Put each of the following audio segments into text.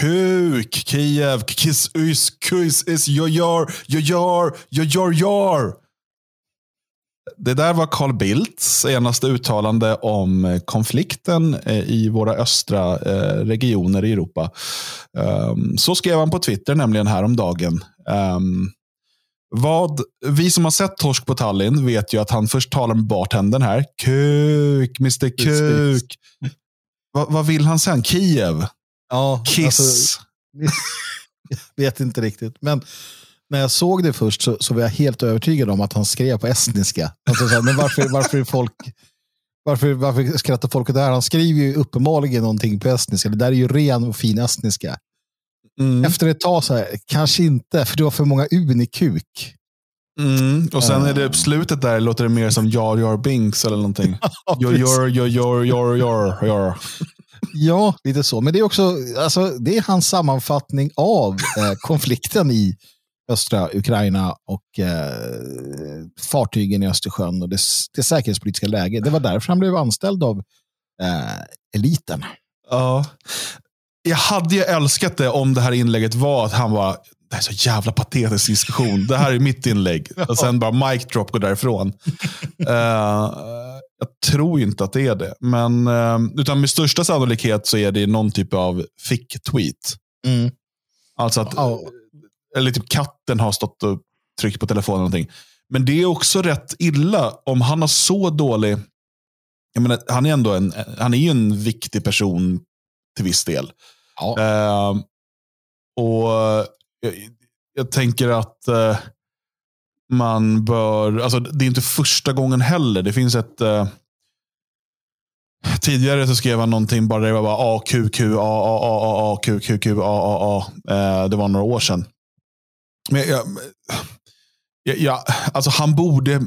kuk, Kiev, kiss, ys, kuis, is, jojar, jojar, jojar, jar. Det där var Carl Bildts senaste uttalande om eh, konflikten eh, i våra östra eh, regioner i Europa. Ehm, så skrev han på Twitter nämligen häromdagen. Um, vad, vi som har sett Torsk på Tallinn vet ju att han först talar med bartendern här. Kuk, Mr Kuk. vad, vad vill han sen? Kiev? Ja, Kiss? Alltså, jag vet inte riktigt. Men när jag såg det först så, så var jag helt övertygad om att han skrev på estniska. Alltså, så här, men varför, varför, folk, varför, varför skrattar folk åt det här? Han skriver ju uppenbarligen någonting på estniska. Det där är ju ren och fin estniska. Mm. Efter ett tag så här, kanske inte, för det var för många un i kuk. Mm. Och sen är det slutet där låter det mer som Jar Jar Binks eller någonting. Jar Jar Jar Jar Jar Jar. Ja, lite så. Men det är också alltså, det är hans sammanfattning av eh, konflikten i östra Ukraina och eh, fartygen i Östersjön och det, det säkerhetspolitiska läget. Det var därför han blev anställd av eh, eliten. Ja. Jag hade ju älskat det om det här inlägget var att han var det här är så jävla patetisk diskussion. Det här är mitt inlägg. Och sen bara mic drop går därifrån. uh, jag tror inte att det är det. Men, uh, utan med största sannolikhet så är det någon typ av fick-tweet. Mm. Alltså att, oh. eller typ katten har stått och tryckt på telefonen. Eller någonting. Men det är också rätt illa om han har så dålig... Jag menar, han är ändå en, han är ju en viktig person till viss del. Ja. Uh, och jag, jag, tänker att uh, man bör, alltså det är inte första gången heller. Det finns ett, uh, tidigare så skrev han någonting bara det var bara A, Q, Q, A, A, A, A, A, Q, Q, Q, A, A, A. det var några år sedan. Men jag, jag, jag, alltså han borde,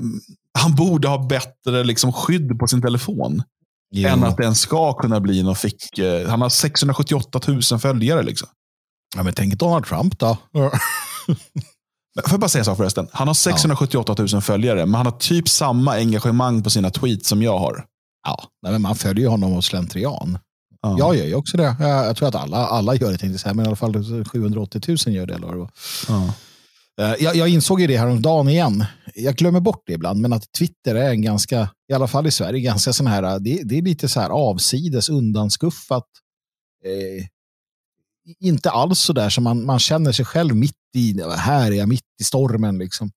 han borde ha bättre liksom skydd på sin telefon. Jo. Än att den ska kunna bli någon fick. Han har 678 000 följare. Liksom. Ja, men tänk Donald Trump då. Får jag bara säga så förresten? Han har 678 000 följare, men han har typ samma engagemang på sina tweets som jag har. Ja, men man följer ju honom av slentrian. Ja. Jag gör ju också det. Jag, jag tror att alla, alla gör det, tänkte säga, men i alla fall 780 000 gör det. Eller ja. jag, jag insåg ju det häromdagen igen. Jag glömmer bort det ibland, men att Twitter är en ganska, i alla fall i Sverige, ganska sån här, det, det är lite så här avsides, undanskuffat. Eh, inte alls så där som man, man känner sig själv mitt i, här är jag mitt i stormen liksom.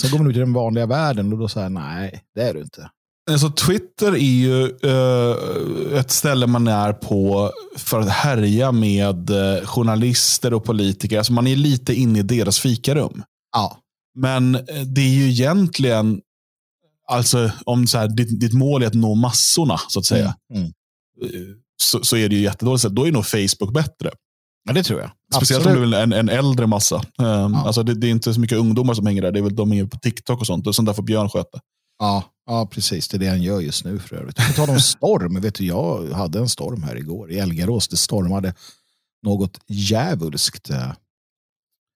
Sen går man ut i den vanliga världen och då säger nej, det är du inte. Alltså, Twitter är ju uh, ett ställe man är på för att härja med uh, journalister och politiker. Alltså, man är lite inne i deras fikarum. Ja. Men det är ju egentligen, alltså om så här, ditt, ditt mål är att nå massorna, så att säga. Mm. Mm. Så, så är det ju jättedåligt. Då är nog Facebook bättre. Ja, det tror jag. Speciellt Absolut. om du är en, en äldre massa. Um, ja. alltså det, det, är inte så mycket ungdomar som hänger där. Det är väl de hänger på TikTok och sånt. Och sånt där får Björn sköta. Ja, ja, precis. Det är det han gör just nu för övrigt. På tal om storm. vet du, jag hade en storm här igår i Elgarås. Det stormade något djävulskt. Okay.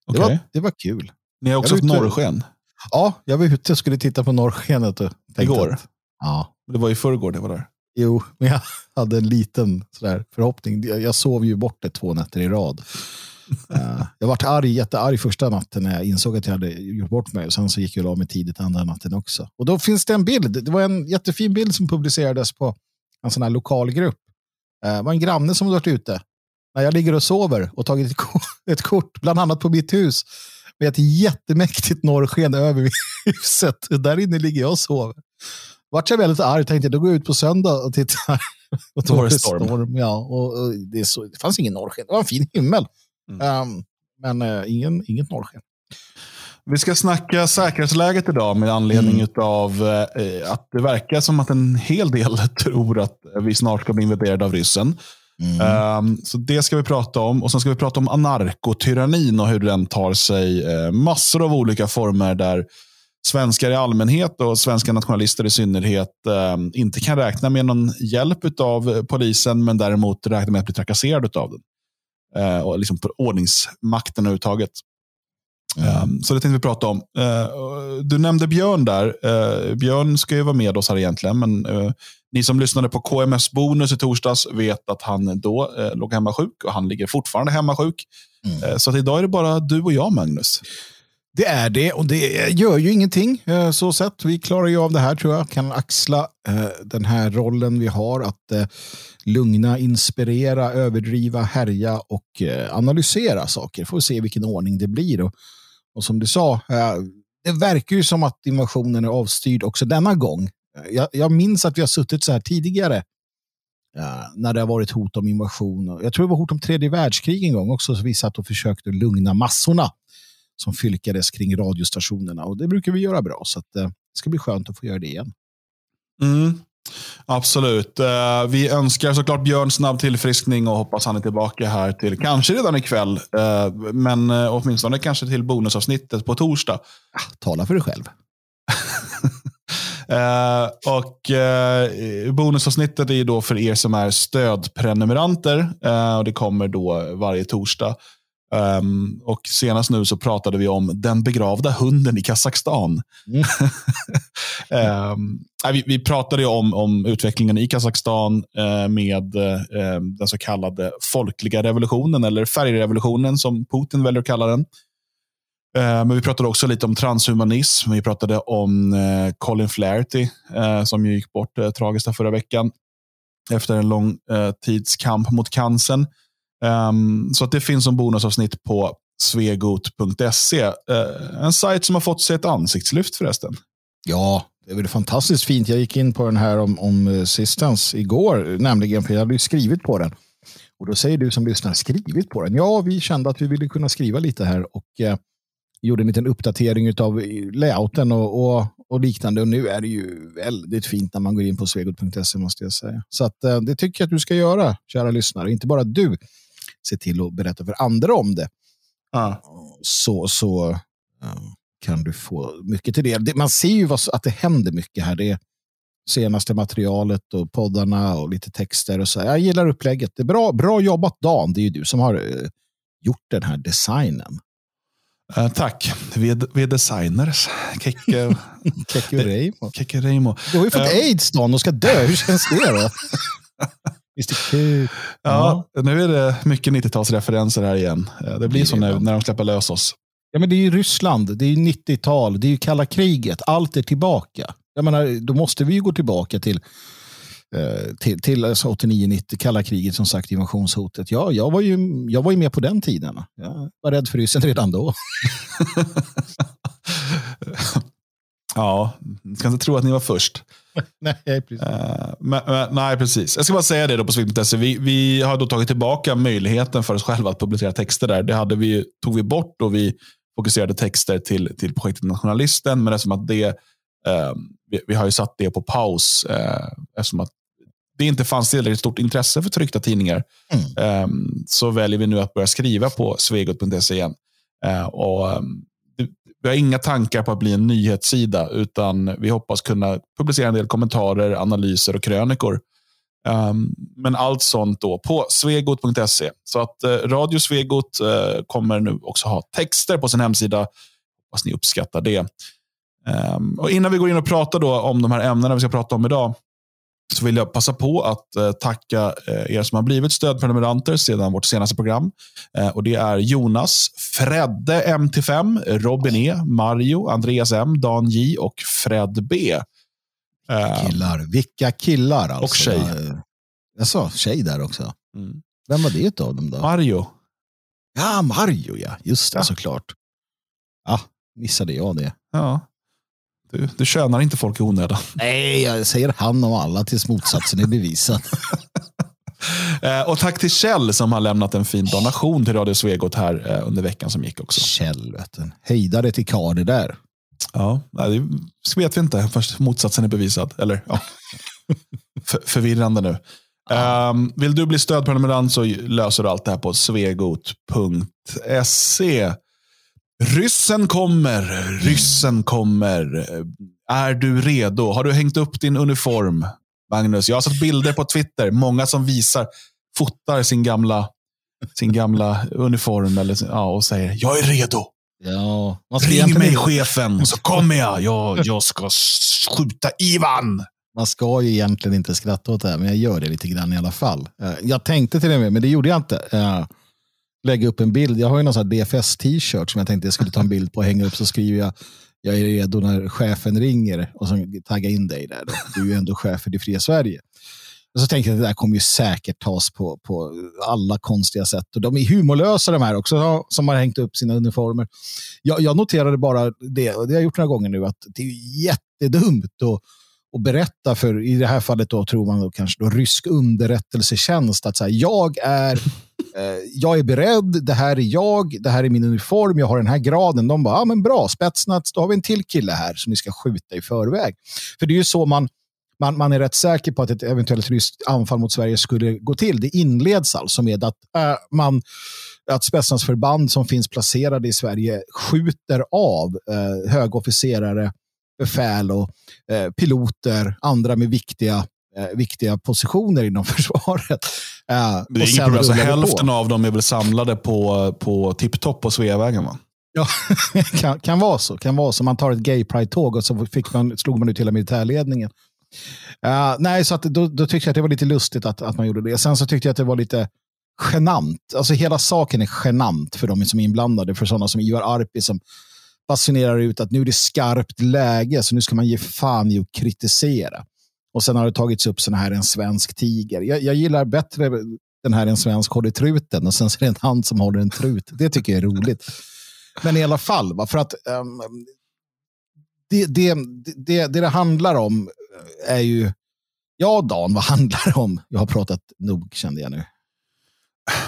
Det, var, det var kul. Ni har också haft norrsken? Ja, jag var ute och skulle titta på norrskenet. Igår? Att, ja. Det var i förrgår det var där. Jo, men jag hade en liten sådär förhoppning. Jag sov ju bort det två nätter i rad. Uh, jag var arg, jättearg första natten när jag insåg att jag hade gjort bort mig. Och sen så gick jag av mig tidigt andra natten också. Och då finns det en bild. Det var en jättefin bild som publicerades på en sån här lokal grupp. Uh, det var en granne som varit ute. När jag ligger och sover och tagit ett kort, ett kort bland annat på mitt hus, med ett jättemäktigt norrsken över huset. Där inne ligger jag och sover vart jag väldigt arg. Tänkte då går jag ut på söndag och tittar. Och då var det storm. storm. Ja, och, och det, så, det, fanns ingen norrsken. Det var en fin himmel. Mm. Um, men uh, ingen, inget norrsken. Vi ska snacka säkerhetsläget idag med anledning mm. av eh, att det verkar som att en hel del tror att vi snart ska bli invaderade av ryssen. Mm. Um, så Det ska vi prata om. Och Sen ska vi prata om anarkotyrannin och hur den tar sig eh, massor av olika former där svenskar i allmänhet och svenska nationalister i synnerhet eh, inte kan räkna med någon hjälp av polisen, men däremot räkna med att bli trakasserad av den. Eh, och liksom på ordningsmakten överhuvudtaget. Mm. Så det tänkte vi prata om. Du nämnde Björn där. Björn ska ju vara med oss här egentligen, men ni som lyssnade på KMS Bonus i torsdags vet att han då låg hemma sjuk och han ligger fortfarande hemma sjuk. Mm. Så att idag är det bara du och jag, Magnus. Det är det och det gör ju ingenting eh, så sett. Vi klarar ju av det här tror jag. Kan axla eh, den här rollen vi har att eh, lugna, inspirera, överdriva, härja och analysera saker. Får se vilken ordning det blir. Och, och som du sa, det verkar ju som att invasionen är avstyrd också denna gång. Jag, jag minns att vi har suttit så här tidigare när det har varit hot om invasion. Jag tror det var hot om tredje världskrig en gång också, så vi satt och försökte lugna massorna som fylkades kring radiostationerna. Och det brukar vi göra bra, så att, eh, det ska bli skönt att få göra det igen. Mm. Absolut. Uh, vi önskar såklart Björn snabb tillfriskning och hoppas han är tillbaka här till kanske redan ikväll. Uh, men åtminstone kanske till bonusavsnittet på torsdag. Ja, tala för dig själv. Och bonusavsnittet är då för er som är stödprenumeranter. Och det kommer då varje torsdag. Um, och senast nu så pratade vi om den begravda hunden i Kazakstan. Mm. um, vi, vi, pratade om, om utvecklingen i Kazakstan uh, med uh, den så kallade folkliga revolutionen, eller färgrevolutionen som Putin väljer att kalla den. Men vi pratade också lite om transhumanism. Vi pratade om Colin Flaherty som gick bort tragiskt förra veckan efter en lång tids kamp mot cancern. Um, så att det finns som bonusavsnitt på svegot.se. Uh, eh, en sajt som har fått sig ett ansiktslyft förresten. Ja, det är väl fantastiskt fint. Jag gick in på den här om, om eh, Sistens igår, nämligen för jag hade ju skrivit på den. Och då säger du som lyssnar, skrivit på den? Ja, vi kände att vi ville kunna skriva lite här och eh, gjorde en liten uppdatering av eh, layouten och, och, och, liknande. Och nu är det ju väldigt fint när man går in på svegot.se måste jag säga. Så att, eh, det tycker jag att du ska göra, kära lyssnare. Inte bara du se till att berätta för andra om det. Ah. Så, så kan du få mycket till det. Man ser ju att det händer mycket här. Det senaste materialet och poddarna och lite texter. och så. Jag gillar upplägget. Det är bra, bra jobbat Dan. Det är ju du som har uh, gjort den här designen. Uh, tack. Vi är, vi är designers. Keke, Keke Reimo. Du har ju fått uh, aids Dan och ska dö. Hur känns det då? Ja, ja, nu är det mycket 90-talsreferenser här igen. Eh, det blir det så nu när de släpper lös oss. Ja, men det är ju Ryssland, det är 90-tal, det är ju kalla kriget. Allt är tillbaka. Jag menar, då måste vi ju gå tillbaka till, eh, till, till alltså 89-90, kalla kriget, som sagt, invasionshotet. Ja, jag var, ju, jag var ju med på den tiden. Jag var rädd för ryssen redan då. ja, du ska inte tro att ni var först. nej, precis. Uh, men, men, nej, precis. Jag ska bara säga det då på svik.se. Vi, vi har då tagit tillbaka möjligheten för oss själva att publicera texter där. Det hade vi, tog vi bort och vi fokuserade texter till, till projektet Nationalisten. Men eftersom att det, uh, vi, vi, har ju satt det på paus uh, eftersom att det inte fanns tillräckligt stort intresse för tryckta tidningar. Mm. Um, så väljer vi nu att börja skriva på svegot.se igen. Uh, och, um, vi har inga tankar på att bli en nyhetssida, utan vi hoppas kunna publicera en del kommentarer, analyser och krönikor. Um, men allt sånt då på svegot.se. Så att eh, Radio Svegot eh, kommer nu också ha texter på sin hemsida. Hoppas ni uppskattar det. Um, och Innan vi går in och pratar då om de här ämnena vi ska prata om idag, så vill jag passa på att eh, tacka eh, er som har blivit stödprenumeranter sedan vårt senaste program. Eh, och Det är Jonas, Fredde MT5, Robin E, Mario, Andreas M, Dan J och Fred B. Killar. Vilka killar alltså. Och tjej. Jag sa tjej där också. Mm. Vem var det av dem då? Mario. Ja, Mario ja. Just det, ja. såklart. Ja, missade jag det. Ja. Du, du tjänar inte folk i onödan. Nej, jag säger han om alla tills motsatsen är bevisad. Eh, och tack till Kjell som har lämnat en fin donation till Radio Svegot här eh, under veckan som gick också. Kjell, vet du. Hejdare till Kari där. Ja, det vet vi inte först motsatsen är bevisad. Eller ja, För, förvirrande nu. Ja. Um, vill du bli stödprenumerant så löser du allt det här på svegot.se. Ryssen kommer, ryssen kommer. Är du redo? Har du hängt upp din uniform? Magnus, jag har sett bilder på Twitter. Många som visar, fotar sin gamla, sin gamla uniform eller, ja, och säger jag är redo. Ja, Ring mig chefen så kommer jag. jag. Jag ska skjuta Ivan. Man ska ju egentligen inte skratta åt det här, men jag gör det lite grann i alla fall. Eh, jag tänkte till och med, men det gjorde jag inte. Lägga upp en bild. Jag har ju någon sån DFS-t-shirt som jag tänkte jag skulle ta en bild på och hänga upp. Så skriver jag, jag är redo när chefen ringer och så tagga in dig där. Då. Du är ju ändå chef för det fria Sverige. Och så tänkte jag att det där kommer ju säkert tas på, på alla konstiga sätt. Och de är humorlösa de här också, som har hängt upp sina uniformer. Jag, jag noterade bara det, och det har jag gjort några gånger nu, att det är jättedumt att, att berätta för, i det här fallet då tror man då kanske då rysk underrättelsetjänst, att så här, jag är Eh, jag är beredd, det här är jag, det här är min uniform, jag har den här graden. De bara, ja men bra, spetsnats, då har vi en till kille här som ni ska skjuta i förväg. För det är ju så man man, man är rätt säker på att ett eventuellt ryskt anfall mot Sverige skulle gå till. Det inleds alltså med att äh, man att spetsnazförband som finns placerade i Sverige skjuter av eh, högofficerare, befäl och eh, piloter, andra med viktiga, viktiga positioner inom försvaret. Eh, det är inget problem, alltså, hälften av dem är väl samlade på, på Tipptopp på Sveavägen va? Ja, kan, kan vara så. Kan vara så. Man tar ett gay pride-tåg och så fick man, slog man ut hela militärledningen. Uh, nej, så att då, då tyckte jag att det var lite lustigt att, att man gjorde det. Sen så tyckte jag att det var lite genant. Alltså hela saken är genant för de som är inblandade. För sådana som Ivar Arpi som basunerar ut att nu är det skarpt läge så nu ska man ge fan i att kritisera. Och sen har det tagits upp sådana här en svensk tiger. Jag, jag gillar bättre den här en svensk håller truten och sen så är det en hand som håller en trut. Det tycker jag är roligt. Men i alla fall, va, för att um, det, det, det, det, det handlar om är ju, ja Dan, vad handlar det om? Jag har pratat nog kände jag nu.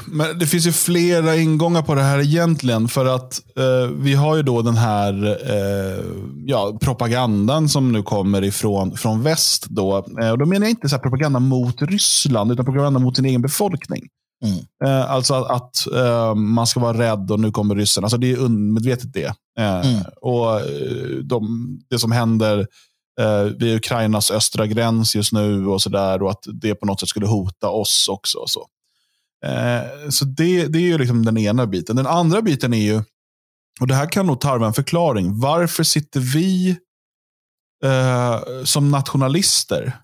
Men det finns ju flera ingångar på det här egentligen. För att eh, vi har ju då den här eh, ja, propagandan som nu kommer ifrån från väst. Då. Eh, och då menar jag inte så propaganda mot Ryssland, utan propaganda mot sin egen befolkning. Mm. Eh, alltså att, att uh, man ska vara rädd och nu kommer ryssen. Alltså det är undermedvetet det. Uh, mm. Och de, det som händer vid Ukrainas östra gräns just nu och så där och att det på något sätt skulle hota oss också. Och så så det, det är ju liksom den ena biten. Den andra biten är ju, och det här kan nog tarva en förklaring. Varför sitter vi som nationalister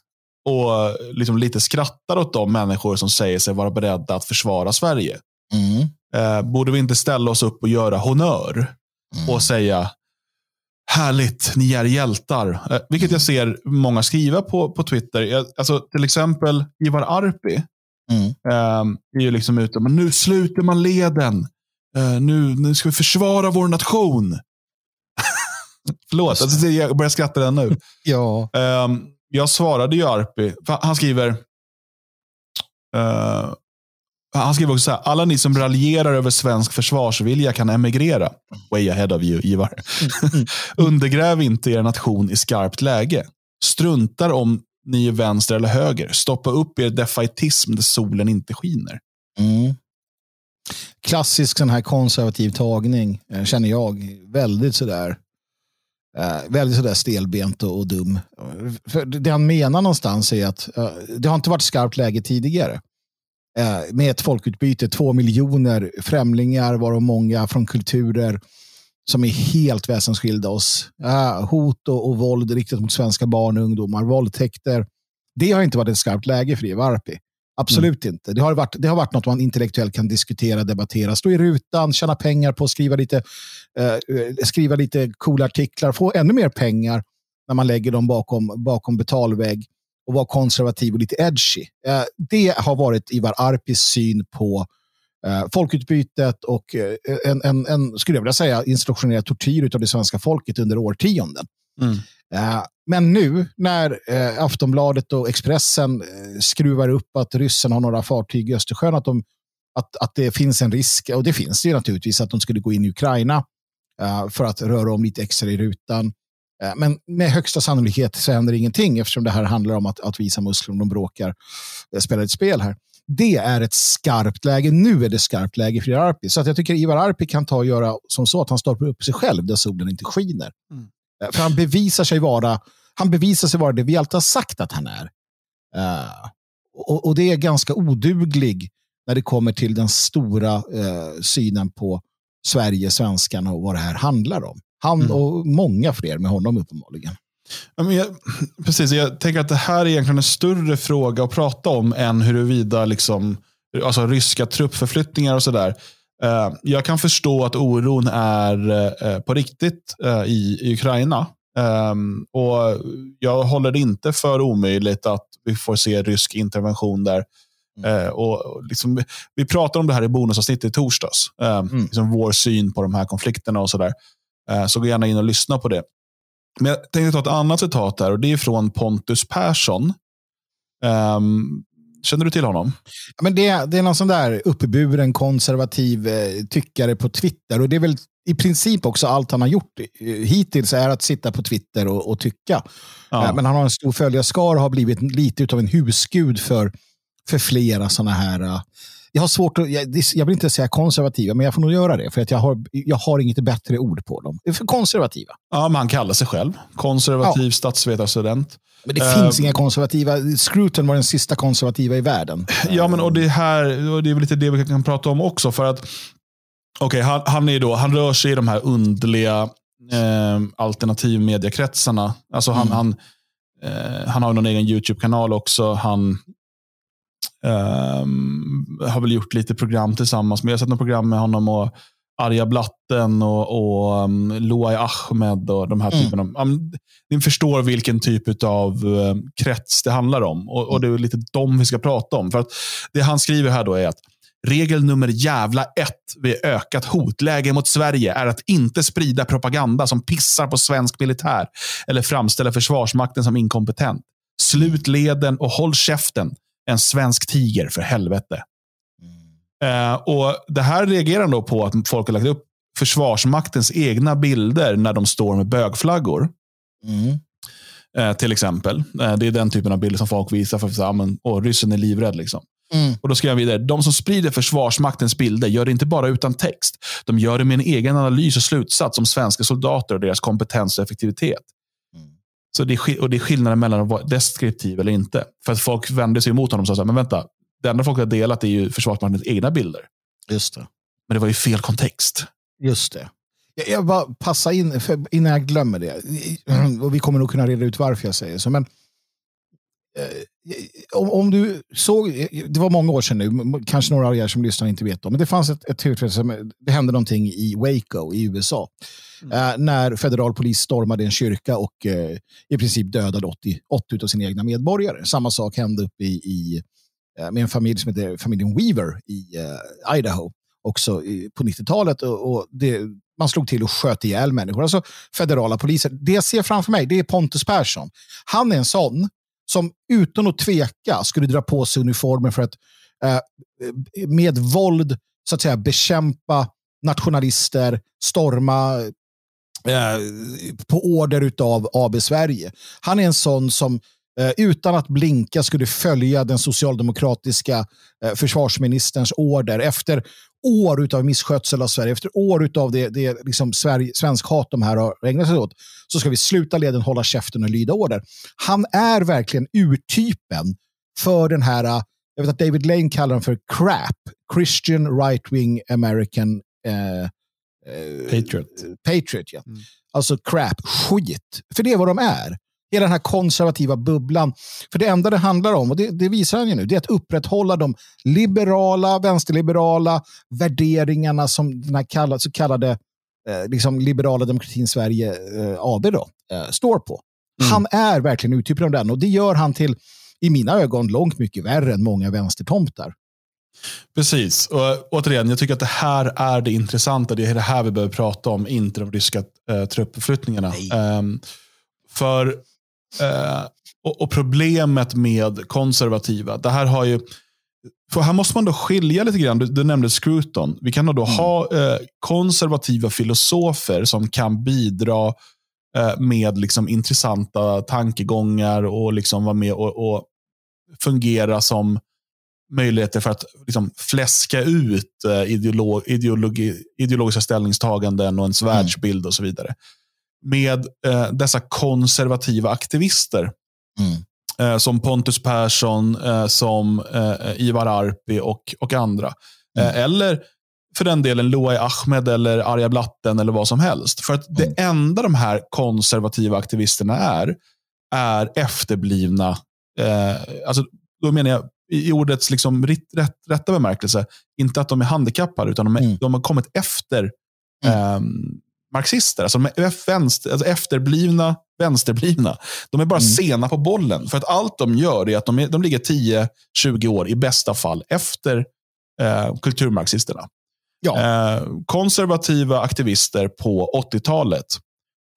och liksom lite skrattar åt de människor som säger sig vara beredda att försvara Sverige. Mm. Eh, borde vi inte ställa oss upp och göra honör mm. och säga härligt, ni är hjältar. Eh, vilket jag ser många skriva på, på Twitter. Jag, alltså, till exempel Ivar Arpi mm. eh, är ju liksom ute, men nu sluter man leden. Eh, nu, nu ska vi försvara vår nation. Förlåt, alltså, jag börjar skratta redan nu. ja. Um, jag svarade ju Arpi. Han skriver, uh, han skriver också så här, alla ni som raljerar över svensk försvarsvilja kan emigrera. Way ahead of you, Ivar. Undergräv inte er nation i skarpt läge. Struntar om ni är vänster eller höger. Stoppa upp er defaitism där solen inte skiner. Mm. Klassisk sån här konservativ tagning, eh, känner jag. Väldigt sådär Eh, väldigt sådär stelbent och, och, dum. För det han menar någonstans är att eh, det har inte varit skarpt läge tidigare. Eh, med ett folkutbyte, två miljoner främlingar, varav många från kulturer som är helt väsensskilda oss. Eh, hot och, och våld riktat mot svenska barn och ungdomar, våldtäkter. Det har inte varit ett skarpt läge för Eva Arpi. Absolut mm. inte. Det har, varit, det har varit något man intellektuellt kan diskutera, debattera, stå i rutan, tjäna pengar på skriva lite, eh, skriva lite coola artiklar, få ännu mer pengar när man lägger dem bakom, bakom betalvägg och vara konservativ och lite edgy. Eh, det har varit Ivar Arpis syn på folkutbytet och eh, en, en, en, skulle jag vilja säga, instruktionerad tortyr av det svenska folket under årtionden. Mm. Eh, men nu när eh, Aftonbladet och Expressen eh, skruvar upp att ryssen har några fartyg i Östersjön, att, de, att, att det finns en risk, och det finns det ju naturligtvis, att de skulle gå in i Ukraina för att röra om lite extra i rutan. Men med högsta sannolikhet så händer ingenting eftersom det här handlar om att, att visa muskler om de bråkar, spelar ett spel här. Det är ett skarpt läge. Nu är det skarpt läge för Ivar Arpi. Så att jag tycker Ivar Arpi kan ta och göra som så att han stoppar upp sig själv där solen inte skiner. Mm. För han bevisar sig vara han bevisar sig vara det vi alltid har sagt att han är. Uh, och, och, det är ganska oduglig när det kommer till den stora uh, synen på Sverige, svenskarna och vad det här handlar om. Han Mm. och många fler med honom uppenbarligen. Ja, men jag, precis, jag tänker att det här är egentligen en större fråga att prata om än huruvida liksom, alltså ryska truppförflyttningar och sådär. Eh, jag kan förstå att oron är eh, på riktigt eh, i, Ukraina. Ehm, och Jag håller det inte för omöjligt att vi får se rysk intervention där. Eh, och liksom, vi pratade om det här i bonusavsnittet i torsdags. Eh, Mm. liksom vår syn på de här konflikterna och sådär. Så gå gärna in och lyssna på det. Men jag tänkte ta ett annat citat där och det är från Pontus Persson. Ehm, känner du till honom? Ja, Men det, det är någon sån där uppburen konservativ eh, tyckare på Twitter. Och det är väl i princip också allt han har gjort eh, hittills är att sitta på Twitter och, och tycka. Ja. Eh, men han har en stor följarskara och har blivit lite av en husgud för, för flera sådana här... jag har svårt att, jag, jag vill inte säga konservativa, men jag får nog göra det. För att jag har, jag har inget bättre ord på dem. För konservativa. Ja, men han kallar sig själv konservativ statsvetarstudent. Men det Eh, finns inga konservativa. Scruton var den sista konservativa i världen. Ja, men och det här och det är väl lite det vi kan prata om också. För att okej, han, han, är då, han rör sig i de här underliga eh, alternativmediekretsarna. Alltså han, Mm. han, eh, han har någon egen YouTube-kanal också. Han ehm, har väl gjort lite program tillsammans. Men jag har sett något program med honom och Arja Blatten och, och um, Loai Ahmed och de här Mm. typerna. av- Um, ni förstår vilken typ av uh, krets det handlar om. Och, och det är lite dem vi ska prata om. För att Det han skriver här då är att regel nummer jävla ett vid ökat hotläge mot Sverige är att inte sprida propaganda som pissar på svensk militär eller framställa Försvarsmakten som inkompetent. Slut leden och håll käften. En svensk tiger för helvete. Eh, och Det här reagerar då på att folk har lagt upp Försvarsmaktens egna bilder när de står med bögflaggor. Mm. Eh, till exempel. Eh, det är den typen av bilder som folk visar för att säga, "Ah, men, åh, ryssen är livrädd. Liksom. Mm. Och Då skriver han vidare. De som sprider Försvarsmaktens bilder gör det inte bara utan text. De gör det med en egen analys och slutsats om svenska soldater och deras kompetens och effektivitet. Så det är, och det är skillnaden mellan att vara deskriptiv eller inte. För att folk vänder sig emot honom och sa så här, men vänta, det enda folk har delat är ju Försvarsmaktens egna bilder. Just det. Men det var ju fel kontext. Just det. Jag, jag bara passa in innan jag glömmer det. Och vi kommer nog kunna reda ut varför jag säger så. Men, om, om du såg, det var många år sedan nu, kanske några av er som lyssnar inte vet om, men det fanns ett, ett tillfälle som, det hände någonting i Waco i USA. Eh, när federal polis stormade en kyrka och eh, i princip dödade 80, 80 av sina egna medborgare. Samma sak hände uppe i, i, eh, med en familj som heter familjen Weaver i eh, Idaho också i, på 90-talet. Och, och det, man slog till och sköt ihjäl människor. Alltså federala poliser. Det jag ser framför mig det är Pontus Persson. Han är en sån som utan att tveka skulle dra på sig uniformen för att eh, med våld så att säga bekämpa nationalister, storma eh, på order av AB Sverige. Han är en sån som eh, utan att blinka skulle följa den socialdemokratiska eh, försvarsministerns order efter år av misskötsel av Sverige, efter år av det, det liksom Sverige, svensk hat de här har ägnat sig åt, så ska vi sluta leden, hålla käften och lyda order. Han är verkligen urtypen för den här, eh, jag vet att David Lane kallar den för CRAP, Christian Right-Wing American eh, eh, Patriot. Patriot, ja. Mm. Alltså crap, skit. För det är vad de är. Hela den här konservativa bubblan. För det enda det handlar om, och det, det visar han ju nu, det är att upprätthålla de liberala, vänsterliberala värderingarna som den här kalla, så kallade eh, liksom liberala demokratin Sverige eh, AB då, eh, står på. Mm. Han är verkligen uttypen av den och det gör han till, i mina ögon, långt mycket värre än många vänstertomtar. Precis. Och återigen, jag tycker att det här är det intressanta. Det är det här vi behöver prata om, inte de ryska eh, truppförflyttningarna. Ehm, för, eh, och, och problemet med konservativa, det här har ju för här måste man då skilja lite grann. Du, du nämnde Scruton. Vi kan då Mm. ha eh, konservativa filosofer som kan bidra eh, med liksom intressanta tankegånnger och liksom vara med och, och fungera som möjligheter för att liksom fläska ut eh, ideolo ideologi, ideologiska ställningstaganden och ens världsbild och så vidare. Med eh, dessa konservativa aktivister Mm. eh, som Pontus Persson, eh, som eh, Ivar Arpi och, och andra. Eh, eller för den delen Loai Ahmed eller Arja Blatten eller vad som helst. För att det Mm. enda de här konservativa aktivisterna är, är efterblivna, eh, alltså, då menar jag i ordets liksom rätt, rätt, rätta bemärkelse, inte att de är handikappade, utan de, är, Mm. de har kommit efter eh, marxister. Alltså de är vänster, alltså efterblivna, vänsterblivna. De är bara Mm. sena på bollen. För att allt de gör är att de, är, de ligger 10-20 år i bästa fall efter eh, kulturmarxisterna. Ja. Eh, konservativa aktivister på 80-talet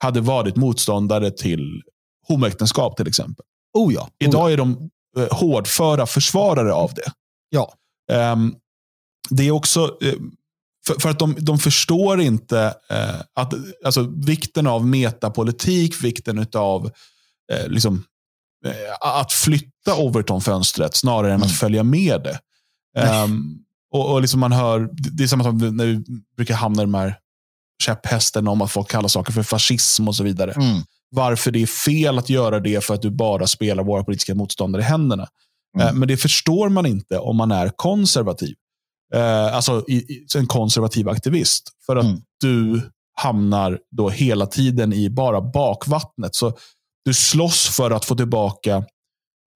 hade varit motståndare till homoäktenskap till exempel. Oh ja. Oh ja. Idag är de eh, hårdföra försvarare av det. Ja. Ehm, det är också, eh, för, för att de, de förstår inte eh, att, alltså, vikten av metapolitik, vikten av eh, liksom, eh, att flytta Overton-fönstret snarare än Mm. att följa med det. Ehm, och, och liksom man hör, det är samma som när vi brukar hamna i de här käpphästen om att folk kallar saker för fascism och så vidare Mm. varför det är fel att göra det för att du bara spelar våra politiska motståndare i händerna. Mm. Eh, Men det förstår man inte om man är konservativ. Eh, Alltså i, i, en konservativ aktivist. För att Mm. du hamnar då hela tiden i bara bakvattnet. Så du slåss för att få tillbaka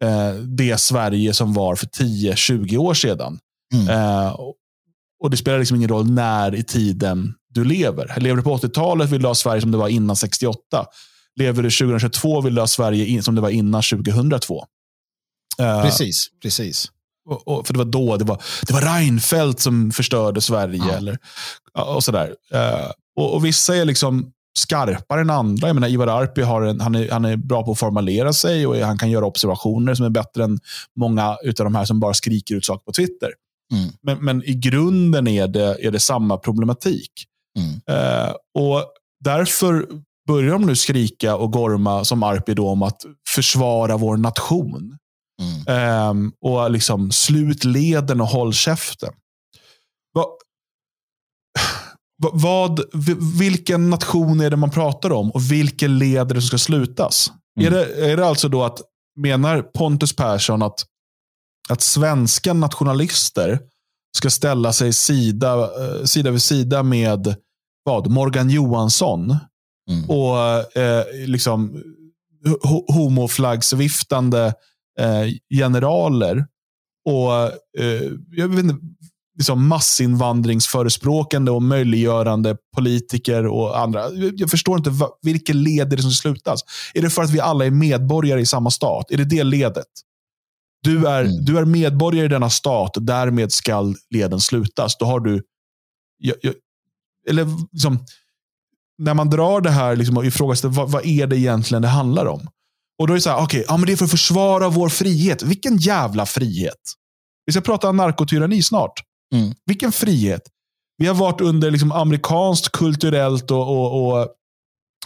eh, det Sverige som var för 10-20 år sedan. Mm. Eh, och- det spelar liksom ingen roll när i tiden du lever. Lever du på 80-talet vill du ha Sverige som det var innan 68. Lever du 2022 vill du ha Sverige som det var innan 2002. Eh, Precis, precis. Och, och, för det var då det var, det var Reinfeldt som förstörde Sverige. Ja. Eller, och sådär. Eh, och, och vissa är liksom skarpare än andra. Jag menar, Ivar Arpi har en, han, är, han är bra på att formulera sig och han kan göra observationer som är bättre än många av de här som bara skriker ut saker på Twitter. Mm. Men, men i grunden är det, är det samma problematik. Mm. Eh, och Därför börjar de nu skrika och gorma som Arpi då om att försvara vår nation. Mm. Ehm, och liksom slut leden och håll käften. Va, va, vad, vi- vilken nation är det man pratar om och vilken led är det som ska slutas? Mm. Är, det, är det alltså då att, menar Pontus Persson att, att svenska nationalister ska ställa sig sida, eh, sida vid sida med vad, Morgan Johansson Mm. och eh, liksom ho- homoflaggsviftande generaler och eh, jag vet inte, liksom massinvandringsförespråkande och möjliggörande politiker och andra. Jag- förstår inte va, vilken led är det som slutas. Är det för att vi alla är medborgare i samma stat? Är det det ledet? Du är, Mm. du är medborgare i denna stat, därmed ska leden slutas. Då har du... Jag, jag, eller liksom, när man drar det här liksom, och ifrågasätter vad, vad är det egentligen det handlar om? Och då är det så här, okej, ja, men det är för att försvara vår frihet. Vilken jävla frihet? Vi ska prata narkotyranni snart. Mm. Vilken frihet? Vi har varit under liksom, amerikanskt kulturellt och, och, och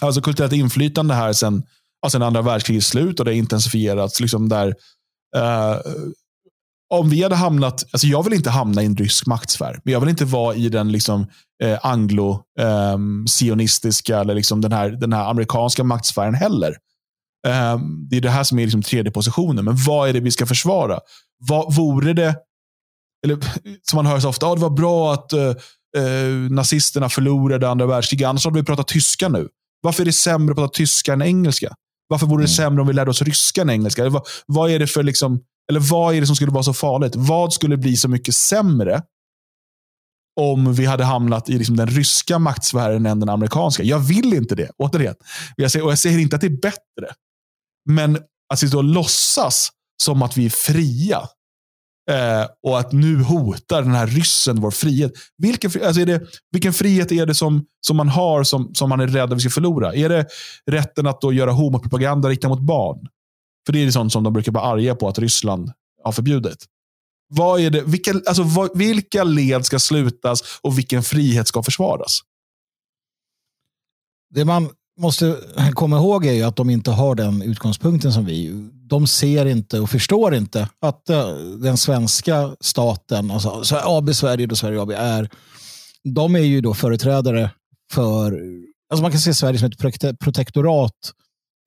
alltså kulturellt inflytande här sedan ja, sedan andra världskrigets slut och det har intensifierats. Liksom där, eh, om vi hade hamnat, alltså jag vill inte hamna i en rysk maktsfär, men jag vill inte vara i den liksom, eh, anglo-sionistiska eller liksom den, här, den här amerikanska maktsfären heller. Eh, det är det här som är liksom tredje positionen. Men vad är det vi ska försvara? Vad vore det, eller som man hör så ofta, ah, det var bra att eh, eh, nazisterna förlorade andra världskriget, annars hade vi pratat tyska nu. Varför är det sämre att prata tyska än engelska? Varför vore det Mm. sämre om vi lärde oss ryska än engelska? Eller vad, vad är det för liksom, eller vad är det som skulle vara så farligt? Vad skulle bli så mycket sämre om vi hade hamnat i liksom den ryska maktsfären än den amerikanska? Jag vill inte det, återigen. Jag säger, och jag säger inte att det är bättre. Men att sitta och låtsas som att vi är fria eh, och att nu hotar den här ryssen vår frihet. Vilken, alltså är det, vilken frihet är det som, som man har som, som man är rädd att vi ska förlora? Är det rätten att då göra homopropaganda riktad mot barn? För det är sånt som de brukar vara arga på att Ryssland har förbjudit. Vad är det, vilka, alltså, vad, vilka led ska slutas och vilken frihet ska försvaras? Det man måste komma ihåg är ju att de inte har den utgångspunkten som vi. De ser inte och förstår inte att eh, den svenska staten, alltså så AB Sverige och Sverige AB är, de är ju då företrädare för, alltså man kan se Sverige som ett protektorat,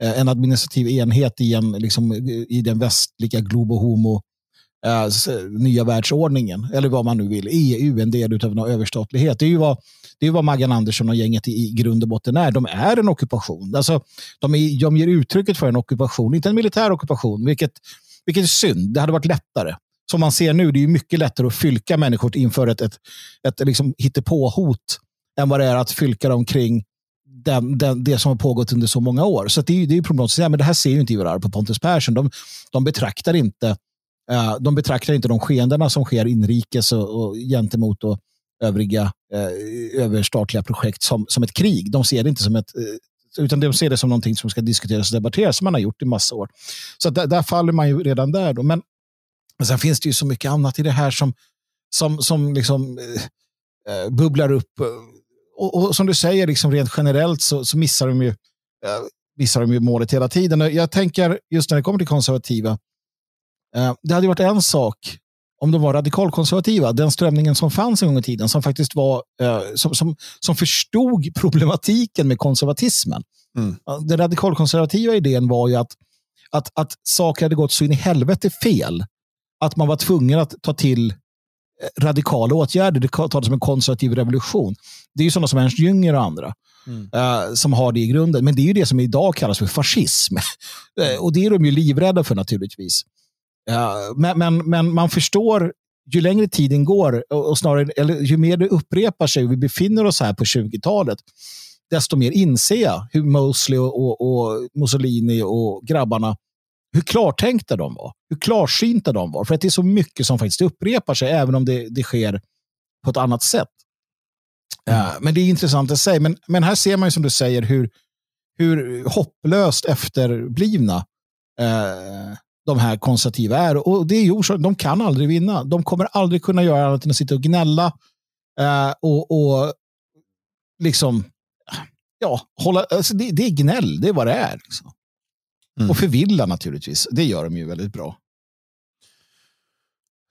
eh, en administrativ enhet i, en, liksom, i den västliga globo homo eh, nya världsordningen, eller vad man nu vill. EU, en del av en överstatlighet. Det är ju vad, det är vad Maggan Andersson och gänget i, grund och botten är. De är en ockupation. Alltså, de, är, de ger uttrycket för en ockupation, inte en militär ockupation, vilket, vilket är synd. Det hade varit lättare. Som man ser nu, det är mycket lättare att fylka människor inför ett, ett, ett, liksom hittepåhot än vad det är att fylka dem kring den, den, det som har pågått under så många år. Så det är, det är problematiskt. Ja, men det här ser ju inte Ivar Arp och Pontus Persson. De, de, betraktar inte, uh, de betraktar inte de skeendena som sker inrikes och, och gentemot och övriga eh, överstatliga projekt som, som ett krig. De ser det inte som ett eh, utan de ser det som någonting som ska diskuteras och debatteras som man har gjort i massa år. Så där, där faller man ju redan där. Då. Men, men sen finns det ju så mycket annat i det här som, som, som liksom, eh, eh bubblar upp och, och, som du säger, liksom rent generellt så, så missar, de ju, eh, missar de ju målet hela tiden. Jag tänker just när det kommer till konservativa, Eh, det hade varit en sak om de var radikalkonservativa, den strömningen som fanns en gång i tiden, som faktiskt var, äh, som, som, som förstod problematiken med konservatismen. Mm. Den radikalkonservativa idén var ju att, att, att saker hade gått så in i helvete fel, att man var tvungen att ta till radikala åtgärder. Det talas om en konservativ revolution. Det är ju sådana som Ernst Jünger och andra. Mm. Uh, som har det i grunden. Men det är ju det som idag kallas för fascism. uh, och det är de ju livrädda för naturligtvis. Men, men, men, man förstår, ju längre tiden går och, snarare, eller ju mer det upprepar sig och vi befinner oss här på 20-talet, desto mer inser jag hur Mosley och, och, och Mussolini och grabbarna hur klartänkta de var, hur klarsynta de var. För att det är så mycket som faktiskt upprepar sig, även om det, det sker på ett annat sätt. Mm. Uh, men det är intressant att säga. Men, men här ser man ju som du säger hur, hur hopplöst efterblivna uh, de här konservativa är. Och det är ju de kan aldrig vinna. De kommer aldrig kunna göra annat än att sitta och gnälla uh, och, och liksom, ja, hålla, alltså det, det, är gnäll, det är vad det är. Liksom. Mm. Och förvilla naturligtvis. Det gör de ju väldigt bra.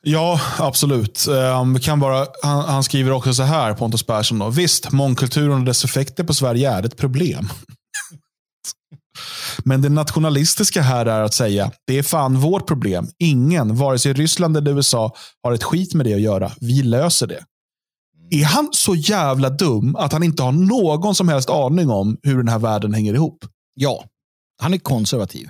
Ja, absolut. Um, kan bara, han, han, skriver också så här, Pontus Persson. Då. Visst, mångkulturen och dess effekter på Sverige är ett problem. Men det nationalistiska här är att säga, det är fan vårt problem. Ingen, vare sig Ryssland eller USA, har ett skit med det att göra. Vi löser det. Är han så jävla dum att han inte har någon som helst aning om hur den här världen hänger ihop? Ja, han är konservativ.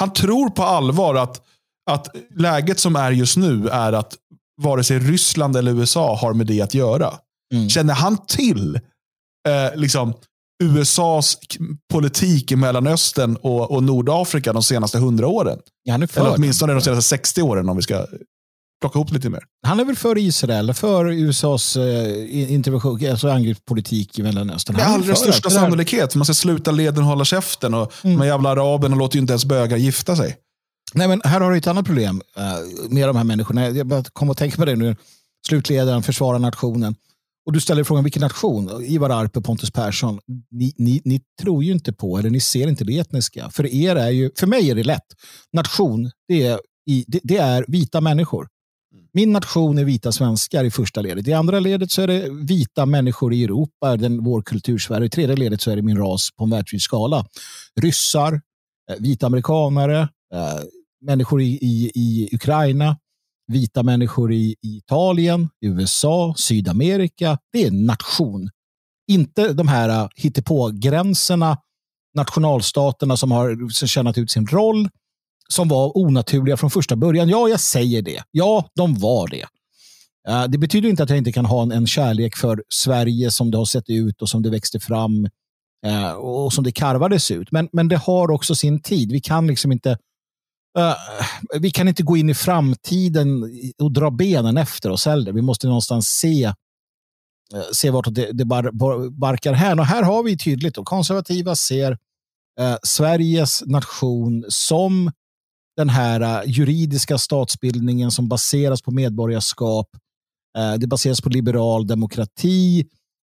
Han tror på allvar att, att läget som är just nu är att vare sig Ryssland eller USA har med det att göra. Mm. Känner han till eh, liksom, USAs politik i Mellanöstern och, och Nordafrika de senaste hundra åren? Ja, Eller åtminstone de senaste 60 åren om vi ska plocka ihop lite mer. Han är väl för Israel, för USAs eh, intervention, alltså angreppspolitik i Mellanöstern. Med allra största sannolikhet. Man ska sluta leden och hålla käften. Och mm. De jävla araberna låter ju inte ens bögar gifta sig. Nej, men här har du ett annat problem uh, med de här människorna. Jag kom att tänka på det nu. Slutledaren försvarar nationen. Och du ställer frågan vilken nation? Ivar Arpe, Pontus Persson. Ni, ni, ni, tror ju inte på, eller ni ser inte det etniska. För er är ju, för mig är det lätt. Nation, det är, i, det, det är vita människor. Min nation är vita svenskar i första ledet. I andra ledet så är det vita människor i Europa, den, vår kultursfär. I tredje ledet så är det min ras på en världsvid skala. Ryssar, eh, vita amerikanare, eh, människor i, i, i Ukraina, vita människor i, Italien, USA, Sydamerika. Det är en nation. Inte de här hittepågränserna, hittepå-gränserna, nationalstaterna som har tjänat ut sin roll som var onaturliga från första början. Ja, jag säger det. Ja, de var det. Äh, det betyder inte att jag inte kan ha en, en, kärlek för Sverige som det har sett ut och som det växte fram äh, och som det karvades ut. Men, men det har också sin tid. Vi kan liksom inte uh, vi kan inte gå in i framtiden och dra benen efter oss heller. Vi måste någonstans se eh, se vart det, det bar, bar, barkar här. Och här har vi tydligt, och konservativa ser eh, Sveriges nation som den här uh, juridiska statsbildningen som baseras på medborgarskap. Uh, det baseras på liberal demokrati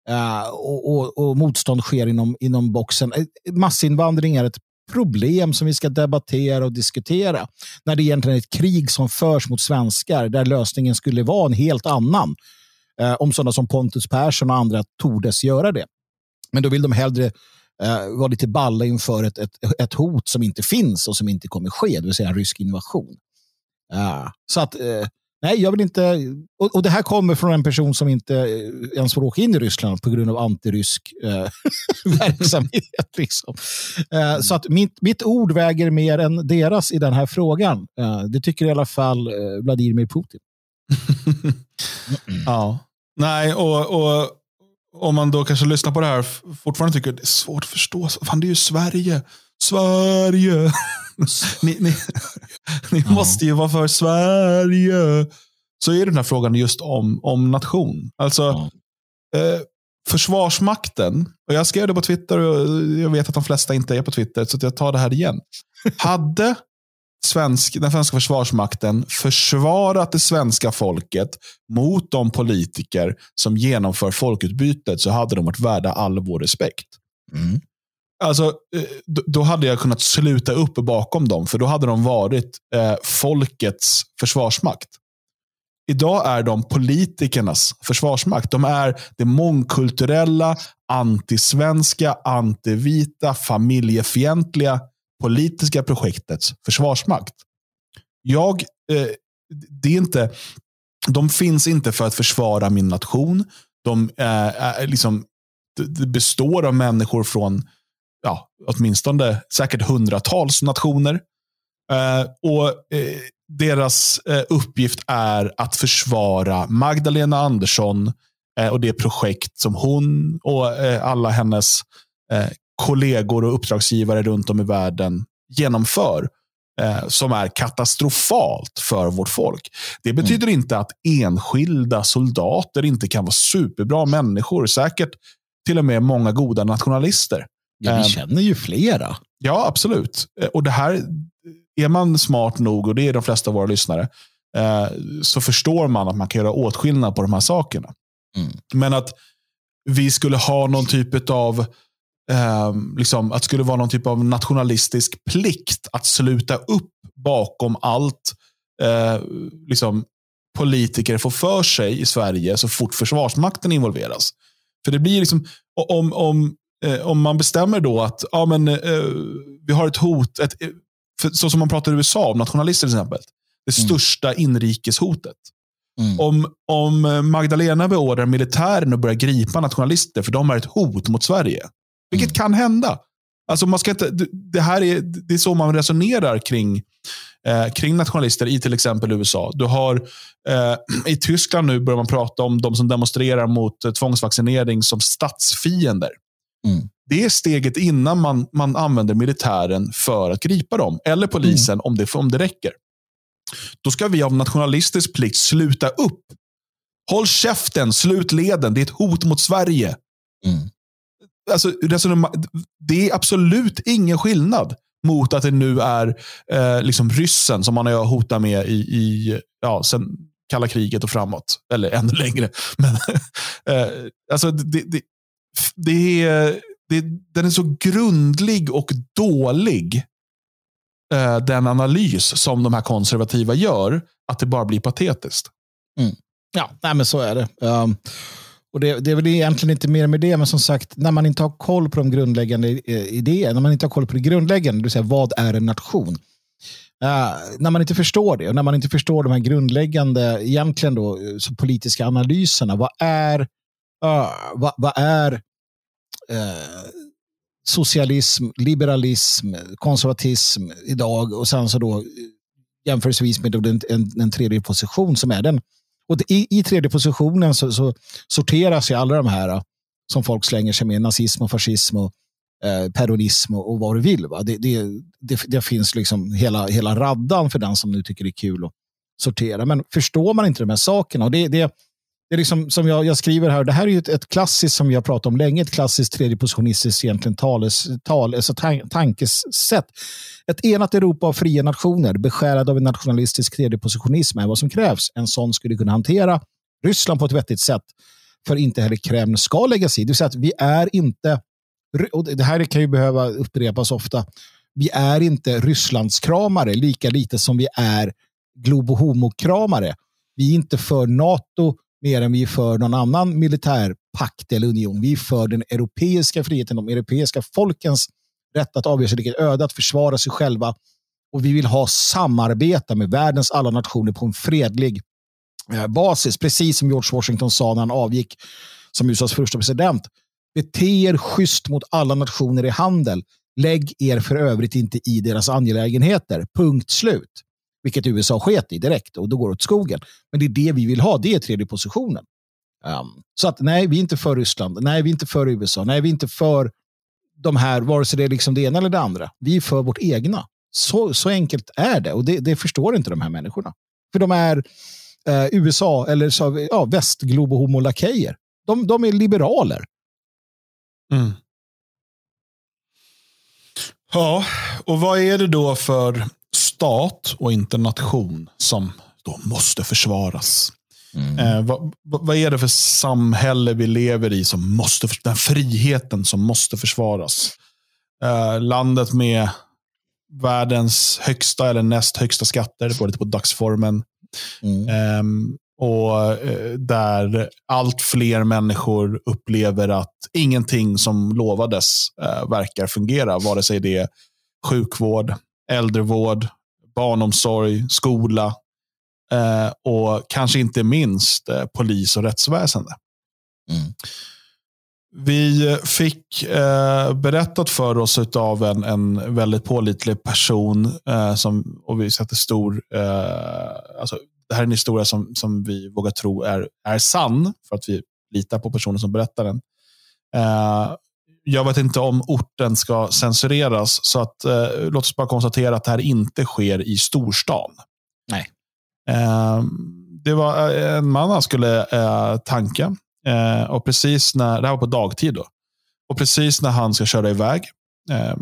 uh, och, och, och, motstånd sker inom, inom boxen. Massinvandring är ett problem som vi ska debattera och diskutera. När det egentligen är ett krig som förs mot svenskar där lösningen skulle vara en helt annan. Eh, om sådana som Pontus Persson och andra tordes göra det. Men då vill de hellre eh, vara lite balla inför ett, ett, ett hot som inte finns och som inte kommer ske, det vill säga en rysk invasion. Eh, Så att, eh, nej, jag vill inte... Och, och, det här kommer från en person som inte eh, ens får åka in i Ryssland på grund av antirysk eh, verksamhet. Liksom. Eh, så att mitt, mitt ord väger mer än deras i den här frågan. Eh, det tycker i alla fall eh, Vladimir Putin. ja. Nej, och, och om man då kanske lyssnar på det här fortfarande tycker det är svårt att förstå. Fan, det är ju Sverige. Sverige. ni, ni, ni ja. måste ju vara för Sverige. Så är den här frågan just om, om nation. Alltså, ja. eh, Försvarsmakten, och jag skrev det på Twitter och jag vet att de flesta inte är på Twitter, så jag tar det här igen. Hade svensk, den svenska försvarsmakten försvarat det svenska folket mot de politiker som genomför folkutbytet så hade de varit värda all vår respekt. Mm. Alltså, eh, då hade jag kunnat sluta upp bakom dem, för då hade de varit eh, folkets försvarsmakt. Idag är de politikernas försvarsmakt. De är det mångkulturella, antisvenska, antivita, familjefientliga politiska projektets försvarsmakt. Jag, eh, det är inte, de finns inte för att försvara min nation. De eh, liksom, det består av människor från ja, åtminstone säkert hundratals nationer. Eh, och eh, Deras eh, uppgift är att försvara Magdalena Andersson eh, och det projekt som hon och eh, alla hennes eh, kollegor och uppdragsgivare runt om i världen genomför eh, som är katastrofalt för vårt folk. Det betyder mm. inte att enskilda soldater inte kan vara superbra människor. Säkert till och med många goda nationalister. Ja, vi känner ju flera. Ja, absolut. Och det här, är man smart nog, och det är de flesta av våra lyssnare, så förstår man att man kan göra åtskillnad på de här sakerna. Mm. Men att vi skulle ha någon typ av eh, liksom, att det skulle vara någon typ av nationalistisk plikt att sluta upp bakom allt eh, liksom, politiker får för sig i Sverige så fort Försvarsmakten involveras. För det blir liksom, om, om, eh, om man bestämmer då att ja, men, eh, vi har ett hot, ett, för, så som man pratar i USA om nationalister till exempel. Det mm. största inrikeshotet. Mm. Om, om Magdalena beordrar militären att börja gripa nationalister för de är ett hot mot Sverige. Vilket mm. kan hända. Alltså man ska inte, det, här är, det är så man resonerar kring, eh, kring nationalister i till exempel USA. Du har, eh, I Tyskland nu börjar man prata om de som demonstrerar mot eh, tvångsvaccinering som statsfiender. Mm. Det är steget innan man, man använder militären för att gripa dem. Eller polisen mm. om, det, om det räcker. Då ska vi av nationalistisk plikt sluta upp. Håll käften, slut leden. Det är ett hot mot Sverige. Mm alltså, det är absolut ingen skillnad mot att det nu är eh, liksom ryssen som man har hotat med i, i ja, sen kalla kriget och framåt. Eller ännu längre. Men, eh, alltså, det, det, det, är, det, den är så grundlig och dålig, eh, den analys som de här konservativa gör, att det bara blir patetiskt. Mm. Ja, nej, men så är det. Um, och det, det, är väl egentligen inte mer med det, men som sagt, när man inte har koll på de grundläggande eh, idéerna, när man inte har koll på det grundläggande, det vill säga vad är en nation? Uh, när man inte förstår det och när man inte förstår de här grundläggande egentligen då, eh, så politiska analyserna, vad är, uh, vad, vad, är Eh, socialism, liberalism, konservatism idag och sen så då eh, jämförelsevis med den, en, en tredje position som är den och i, I tredje positionen så, så sorteras ju alla de här eh, som folk slänger sig med, nazism och fascism och eh, peronism och, och, vad du vill. Va? Det, det, det, det, finns liksom hela, hela raddan för den som nu tycker det är kul att sortera. Men förstår man inte de här sakerna, och det, det, det är liksom som jag, jag, skriver här, det här är ju ett, ett klassiskt som vi har pratat om länge, ett klassiskt tredjepositionistiskt egentligen tales, tal, alltså tan tankesätt. Ett enat Europa av fria nationer, beskärad av en nationalistisk tredjepositionism är vad som krävs. En sån skulle kunna hantera Ryssland på ett vettigt sätt, för inte heller Kreml ska lägga sig i. Det vill säga att vi är inte, och det här kan ju behöva upprepas ofta, vi är inte Rysslandskramare lika lite som vi är globohomo-kramare. Vi är inte för NATO, mer än vi är för någon annan militär pakt eller union. Vi är för den europeiska friheten, de europeiska folkens rätt att avgöra sitt eget öde, att försvara sig själva och vi vill ha samarbeta med världens alla nationer på en fredlig eh, basis. Precis som George Washington sa när han avgick som USAs första president. Bete er schysst mot alla nationer i handel. Lägg er för övrigt inte i deras angelägenheter. Punkt slut. Vilket USA sket i direkt och då går det åt skogen. Men det är det vi vill ha. Det är tredje positionen. Um, så att nej, vi är inte för Ryssland. Nej, vi är inte för USA. Nej, vi är inte för de här, vare sig det är liksom det ena eller det andra. Vi är för vårt egna. Så, så enkelt är det och det, det förstår inte de här människorna. För de är eh, USA eller så, ja, västglobohomo-lakejer. De, de är liberaler. Mm. Ja, och vad är det då för stat och inte nation som då måste försvaras? Mm. Eh, vad, vad, är det för samhälle vi lever i som måste, den friheten som måste försvaras? Eh, landet med världens högsta eller näst högsta skatter, det lite på dagsformen. Mm. Eh, och där allt fler människor upplever att ingenting som lovades eh, verkar fungera. Vare sig det är sjukvård, äldrevård, barnomsorg, skola eh, och kanske inte minst eh, polis och rättsväsende. Mm. Vi fick eh, berättat för oss av en, en väldigt pålitlig person eh, som, och vi sätter stor, eh, alltså, det här är en historia som, som vi vågar tro är, är sann, för att vi litar på personen som berättar den. Jag vet inte om orten ska censureras, så att, eh, låt oss bara konstatera att det här inte sker i storstan. Nej. Eh, det var eh, en man han skulle eh, tanka. Eh, och precis när, det här var på dagtid. Då. Och precis när han ska köra iväg eh,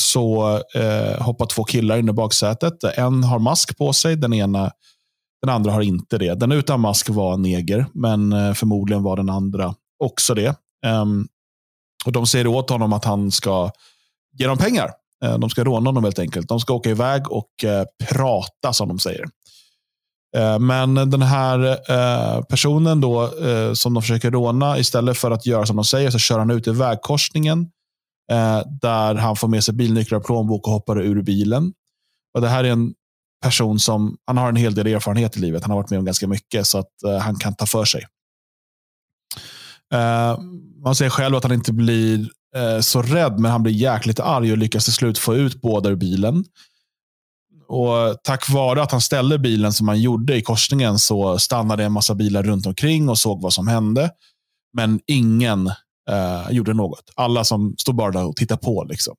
så eh, hoppar två killar in i baksätet. En har mask på sig, den ena den andra har inte det. Den utan mask var neger, men förmodligen var den andra också det. Um, och De säger åt honom att han ska ge dem pengar. Eh, de ska råna honom helt enkelt. De ska åka iväg och eh, prata, som de säger. Eh, men den här personen då som de försöker råna, istället för att göra som de säger, så kör han ut i vägkorsningen. där han får med sig bilnycklar och plånbok och hoppar ur bilen. Och Det här är en person som han har en hel del erfarenhet i livet. Han har varit med om ganska mycket så att han kan ta för sig. Eh, man säger själv att han inte blir eh, så rädd, men han blir jäkligt arg och lyckas till slut få ut båda ur bilen. Och Tack vare att han ställde bilen som han gjorde i korsningen så stannade en massa bilar runt omkring och såg vad som hände. Men ingen eh, gjorde något. Alla som stod bara där och tittade på. Liksom.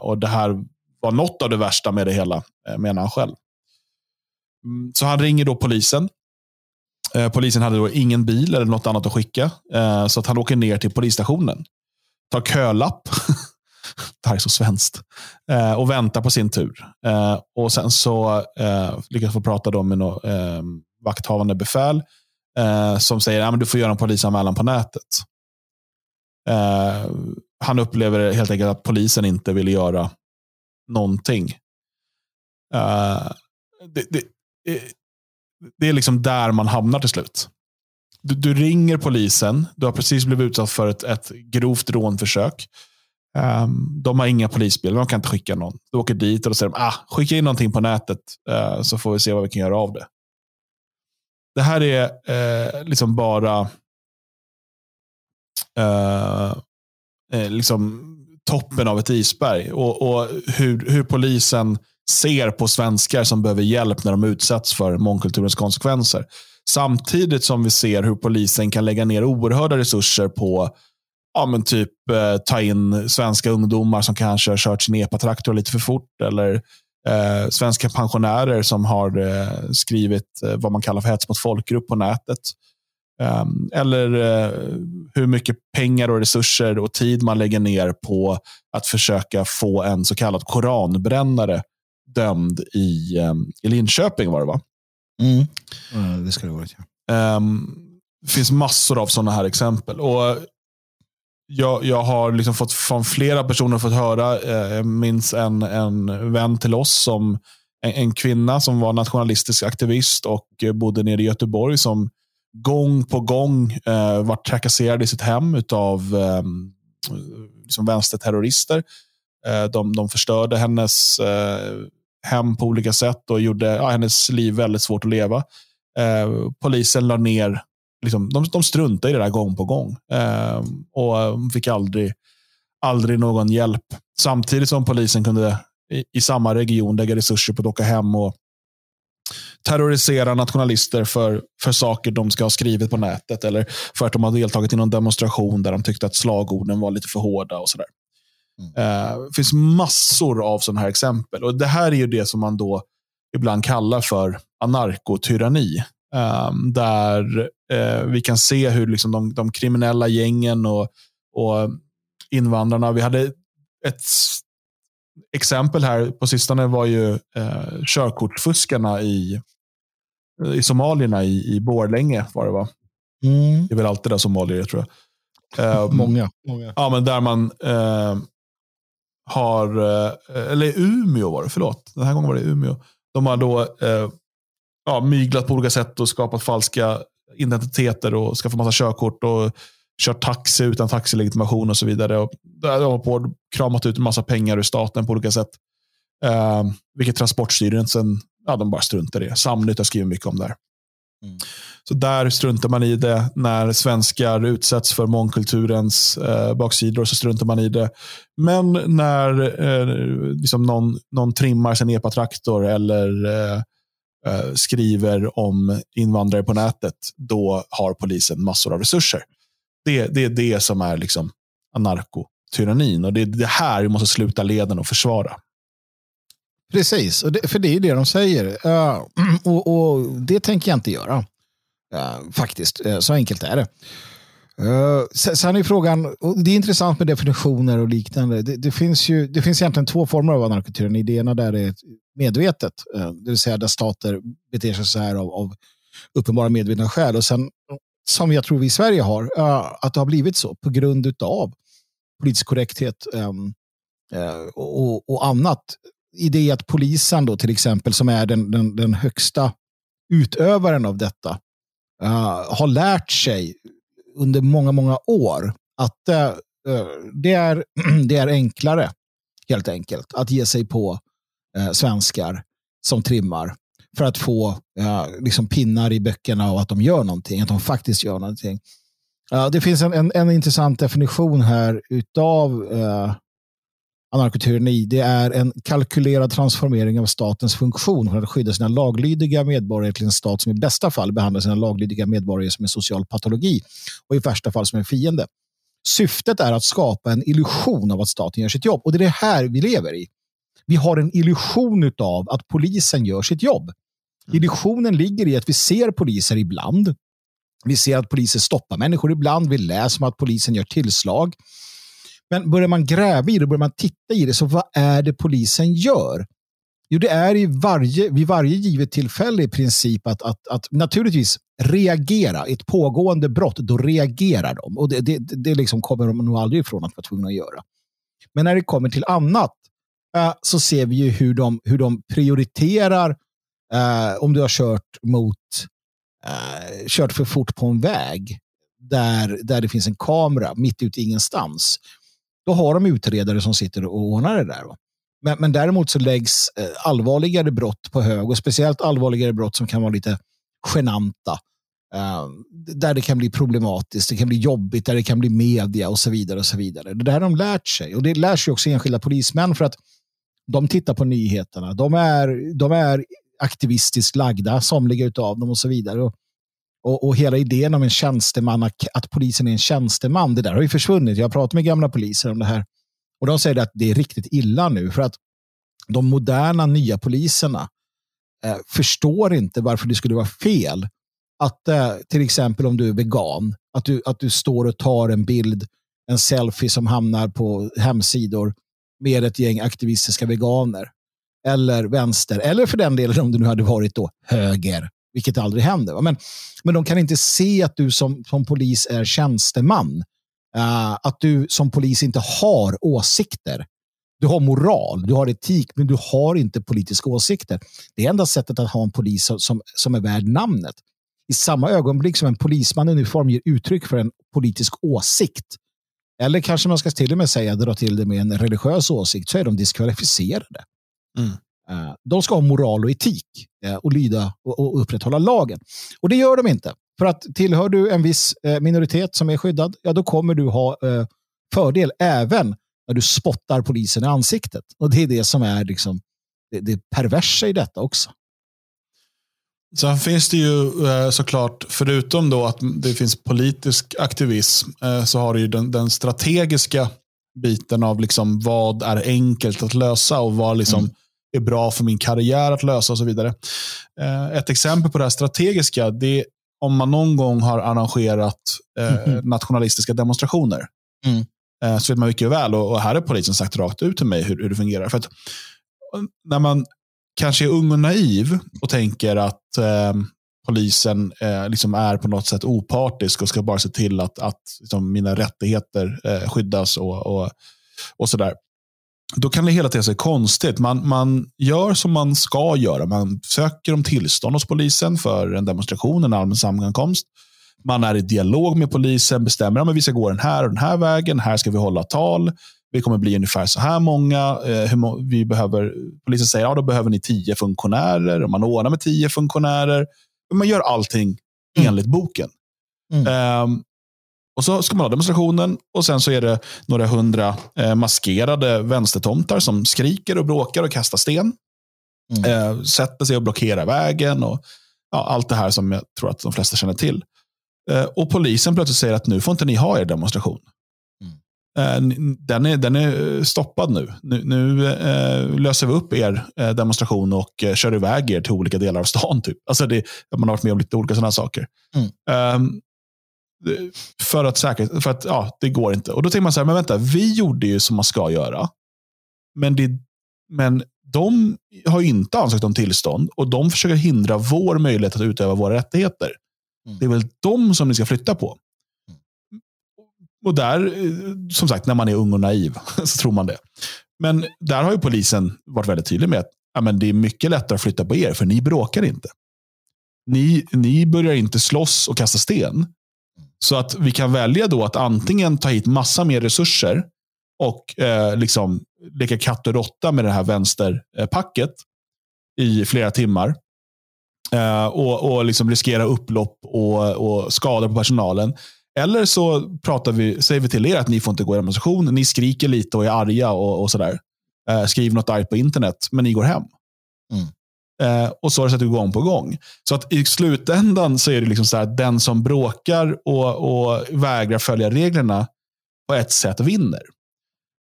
och Det här var något av det värsta med det hela, eh, menar han själv. Mm, så han ringer då polisen. Eh, polisen hade då ingen bil eller något annat att skicka. Eh, så att han åker ner till polisstationen. Tar kölapp. det här är så svenskt. Eh, och väntar på sin tur. Och Sen så lyckas få prata då med något vakthavande befäl. Som säger att du får göra en polisanmälan på nätet. Han upplever helt enkelt att polisen inte vill göra någonting. Det, det, det, är liksom där man hamnar till slut. Du, du, ringer polisen. Du har precis blivit utsatt för ett, ett grovt rånförsök. Um, de har inga polisbilar. De kan inte skicka någon. Du åker dit och då säger de, ah, skicka in någonting på nätet uh, så får vi se vad vi kan göra av det. Det här är uh, liksom bara uh, liksom toppen av ett isberg. Och, och hur, hur polisen ser på svenskar som behöver hjälp när de utsätts för mångkulturens konsekvenser. Samtidigt som vi ser hur polisen kan lägga ner oerhörda resurser på ja, men typ eh, ta in svenska ungdomar som kanske har kört sin epatraktor lite för fort. Eller eh, svenska pensionärer som har eh, skrivit eh, vad man kallar för hets mot folkgrupp på nätet. Ehm, eller eh, hur mycket pengar och resurser och tid man lägger ner på att försöka få en så kallad koranbrännare dömd i, um, i Linköping var det va? Mm. Det ska det vara. Ja. Um, det finns massor av sådana här exempel. Och jag, jag har liksom fått från flera personer fått höra, eh, jag minns en, en vän till oss som en, en kvinna som var nationalistisk aktivist och bodde nere i Göteborg som gång på gång eh, varit trakasserad i sitt hem av eh, liksom vänsterterrorister. Eh, de, de förstörde hennes, eh, hem på olika sätt och gjorde ja, hennes liv väldigt svårt att leva. Eh, polisen la ner, liksom, de, de struntade i det där gång på gång eh, och fick aldrig, aldrig någon hjälp. Samtidigt som polisen kunde i, i samma region lägga resurser på att åka hem och terrorisera nationalister för, för saker de ska ha skrivit på nätet eller för att de har deltagit i någon demonstration där de tyckte att slagorden var lite för hårda och sådär. Mm. Uh, det finns massor av sådana här exempel. Och Det här är ju det som man då ibland kallar för anarkotyranni. Um, där uh, vi kan se hur liksom de, de kriminella gängen och, och invandrarna, vi hade ett exempel här på sistone var ju eh, körkortsfuskarna i, i somalierna i, i Borlänge. Var det, va? Mm. det är väl alltid där somalier tror jag. Eh, många, många. Ja, men där man eh, har, eh, eller Umeå var det, förlåt. Den här gången var det Umeå. De har då eh, ja, myglat på olika sätt och skapat falska identiteter och skaffat massa körkort och kört taxi utan taxilegitimation och så vidare. Och de har på kramat ut en massa pengar ur staten på olika sätt. Eh, vilket Transportstyrelsen ja, de bara struntar i. Samnytt har skrivit mycket om det här. Mm. Så där struntar man i det. När svenskar utsätts för mångkulturens eh, baksidor så struntar man i det. Men när eh, liksom någon, någon trimmar sin epatraktor eller eh, eh, skriver om invandrare på nätet, då har polisen massor av resurser. Det, det är det som är liksom anarkotyrannin. Och det är det här vi måste sluta leden och försvara. Precis, och det, för det är det de säger. Uh, och, och, Det tänker jag inte göra. Uh, faktiskt, uh, så enkelt är det. Uh, sen är frågan, och det är intressant med definitioner och liknande. Det, det, finns ju, det finns egentligen två former av anarkotyranni. Det ena där det är medvetet, det vill säga där stater beter sig så här av, av uppenbara medvetna skäl. Och sen som jag tror vi i Sverige har, att det har blivit så på grund av politisk korrekthet um, uh, och, och, annat. I det att polisen då till exempel, som är den, den, den högsta utövaren av detta, uh, har lärt sig under många, många år att uh, det, är, det är enklare, helt enkelt, att ge sig på svenskar som trimmar för att få liksom pinnar i böckerna och att de gör någonting, att de faktiskt gör någonting. Det finns en, en, en intressant definition här utav anarkotyranni. Det är en kalkylerad transformering av statens funktion för att skydda sina laglydiga medborgare till en stat som i bästa fall behandlar sina laglydiga medborgare som en social patologi och i värsta fall som en fiende. Syftet är att skapa en illusion av att staten gör sitt jobb och det är det här vi lever i. Vi har en illusion av att polisen gör sitt jobb. Mm. Illusionen ligger i att vi ser poliser ibland. Vi ser att poliser stoppar människor ibland. Vi läser om att polisen gör tillslag. Men börjar man gräva i det, börjar man titta i det, så vad är det polisen gör? Jo, det är i varje, vid varje givet tillfälle i princip att, att, att naturligtvis reagera. Ett pågående brott, då reagerar de. Och det, det, det liksom kommer de nog aldrig ifrån att vara tvungna att göra. Men när det kommer till annat äh, så ser vi ju hur de, hur de prioriterar äh, om du har kört mot äh, kört för fort på en väg där, där det finns en kamera mitt ute i ingenstans. Då har de utredare som sitter och ordnar det där. Men, men däremot så läggs eh, allvarligare brott på hög och speciellt allvarligare brott som kan vara lite genanta. Eh, där det kan bli problematiskt, det kan bli jobbigt, där det kan bli media och så vidare. och så vidare. Det där har de lärt sig och det lär sig också enskilda polismän för att de tittar på nyheterna. De är, de är aktivistiskt lagda, somliga av dem och så vidare. Och, och, och, hela idén om en tjänsteman, att polisen är en tjänsteman, det där har ju försvunnit. Jag har pratat med gamla poliser om det här. Och de säger att det är riktigt illa nu för att de moderna nya poliserna eh, förstår inte varför det skulle vara fel att eh, till exempel om du är vegan, att du, att du står och tar en bild, en selfie som hamnar på hemsidor med ett gäng aktivistiska veganer eller vänster, eller för den delen om det nu hade varit då höger, vilket aldrig händer. Men, men de kan inte se att du som, som polis är tjänsteman. Uh, att du som polis inte har åsikter. Du har moral, du har etik, men du har inte politiska åsikter. Det är enda sättet att ha en polis som, som är värd namnet. I samma ögonblick som en polisman i uniform ger uttryck för en politisk åsikt, eller kanske man ska till och med säga dra till det med en religiös åsikt, så är de diskvalificerade. Mm. Eh, de ska ha moral och etik eh, och lyda och, upprätthålla lagen. Och det gör de inte. För att tillhör du en viss eh, minoritet som är skyddad, ja då kommer du ha fördel även när du spottar polisen i ansiktet. Och det är det som är liksom, det, det perversa i detta också. Sen finns det ju såklart, förutom då att det finns politisk aktivism, så har du ju den, den strategiska biten av liksom vad är enkelt att lösa och vad liksom mm. Är bra för min karriär att lösa och så vidare. Eh, ett exempel på det här strategiska, det är om man någon gång har arrangerat mm. nationalistiska demonstrationer. Mm. Så vet man mycket väl, och här har polisen sagt rakt ut till mig hur, hur det fungerar. För att när man kanske är ung och naiv och tänker att eh, polisen eh, liksom är på något sätt opartisk och ska bara se till att, att liksom, mina rättigheter eh, skyddas och, och, och sådär. Då kan det hela te sig konstigt. Man, man gör som man ska göra. Man söker om tillstånd hos polisen för en demonstration, en allmän sammankomst. Man är i dialog med polisen, bestämmer att vi ska gå den här och den här vägen. Här ska vi hålla tal. Vi kommer bli ungefär så här många. Eh, vi behöver, polisen säger att ja, då behöver ni tio funktionärer. Och man ordnar med tio funktionärer. Man gör allting mm. enligt boken. Mm. Um, och så ska man ha demonstrationen och sen så är det några hundra eh, maskerade vänstertomtar som skriker och bråkar och kastar sten. Mm. Eh, sätter sig och blockerar vägen och ja, allt det här som jag tror att de flesta känner till. Eh, och polisen plötsligt säger att nu får inte ni ha er demonstration. Eh, den är, den är stoppad nu. Nu, nu eh, löser vi upp er demonstration och kör iväg er till olika delar av stan. Typ. Alltså det, man har varit med om lite olika sådana saker. Mm. Um, för att säkert, för att ja, det går inte. Och då tänker man så här, men vänta, vi gjorde ju som man ska göra. Men, det, men de har inte ansökt om tillstånd och de försöker hindra vår möjlighet att utöva våra rättigheter. Mm. Det är väl de som ni ska flytta på. Och där, som sagt, när man är ung och naiv så tror man det. Men där har ju polisen varit väldigt tydlig med att ja, men det är mycket lättare att flytta på er, för ni bråkar inte. Ni, ni börjar inte slåss och kasta sten. Så att vi kan välja då att antingen ta hit massa mer resurser och eh, liksom leka katt och råtta med det här vänsterpacket i flera timmar. Eh, och och liksom riskera upplopp och, och skador på personalen. Eller så pratar vi, säger vi till er att ni får inte gå i demonstration. Ni skriker lite och är arga och, och sådär. Eh, skriv något argt på internet, men ni går hem. Mm. Eh, och så har det sett gång på gång. Så att i slutändan så är det liksom så här, den som bråkar och, och vägrar följa reglerna på ett sätt vinner.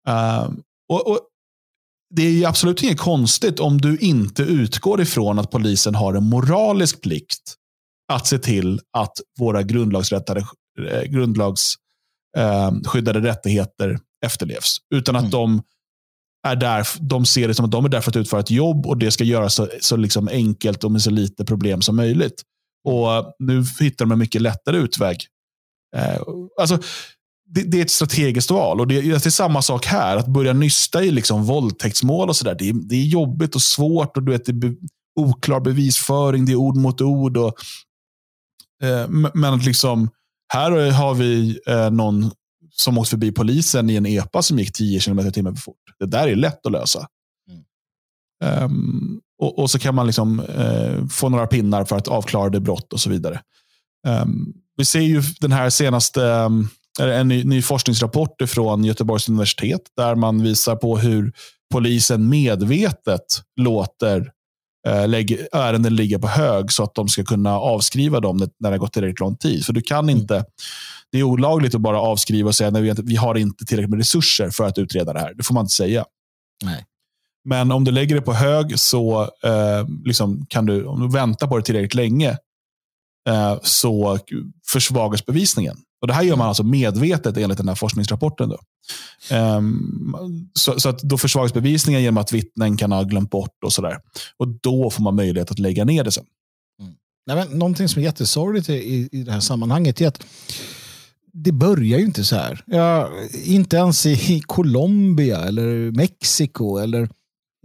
Uh, och, och, Det är absolut inget konstigt om du inte utgår ifrån att polisen har en moralisk plikt att se till att våra grundlagsrättade Eh, grundlagsskyddade eh, rättigheter efterlevs. Utan att mm. de är där, de ser det som att de är där för att utföra ett jobb och det ska göras så, så liksom enkelt och med så lite problem som möjligt. Och eh, Nu hittar de en mycket lättare utväg. Eh, alltså, det, det, är ett strategiskt val. och det, det, är samma sak här. Att börja nysta i liksom våldtäktsmål och sådär. Det, det, är jobbigt och svårt. och du vet, Det är be, oklar bevisföring, det är ord mot ord. Och, eh, men liksom här har vi eh, någon som åkte förbi polisen i en epa som gick 10 km i timmen för fort. Det där är lätt att lösa. Mm. Um, och, och, så kan man liksom uh, få några pinnar för att avklara det brott och så vidare. Um, vi ser ju den här senaste, um, en ny, ny forskningsrapport från Göteborgs universitet där man visar på hur polisen medvetet låter lägg, ärenden ligger på hög så att de ska kunna avskriva dem när det har gått tillräckligt lång tid. För du kan mm. inte, det är olagligt att bara avskriva och säga att vi har inte tillräckligt med resurser för att utreda det här. Det får man inte säga. Nej. Men om du lägger det på hög så eh, liksom kan du, om du väntar på det tillräckligt länge, eh, så försvagas bevisningen. Och Det här gör man alltså medvetet enligt den här forskningsrapporten. Då. Um, så, så, att då försvagas bevisningen genom att vittnen kan ha glömt bort och sådär. Och då får man möjlighet att lägga ner det sen. Mm. Nej, men någonting som är jättesorgligt i, i det här sammanhanget är att det börjar ju inte så här. Ja, inte ens i Colombia eller Mexiko eller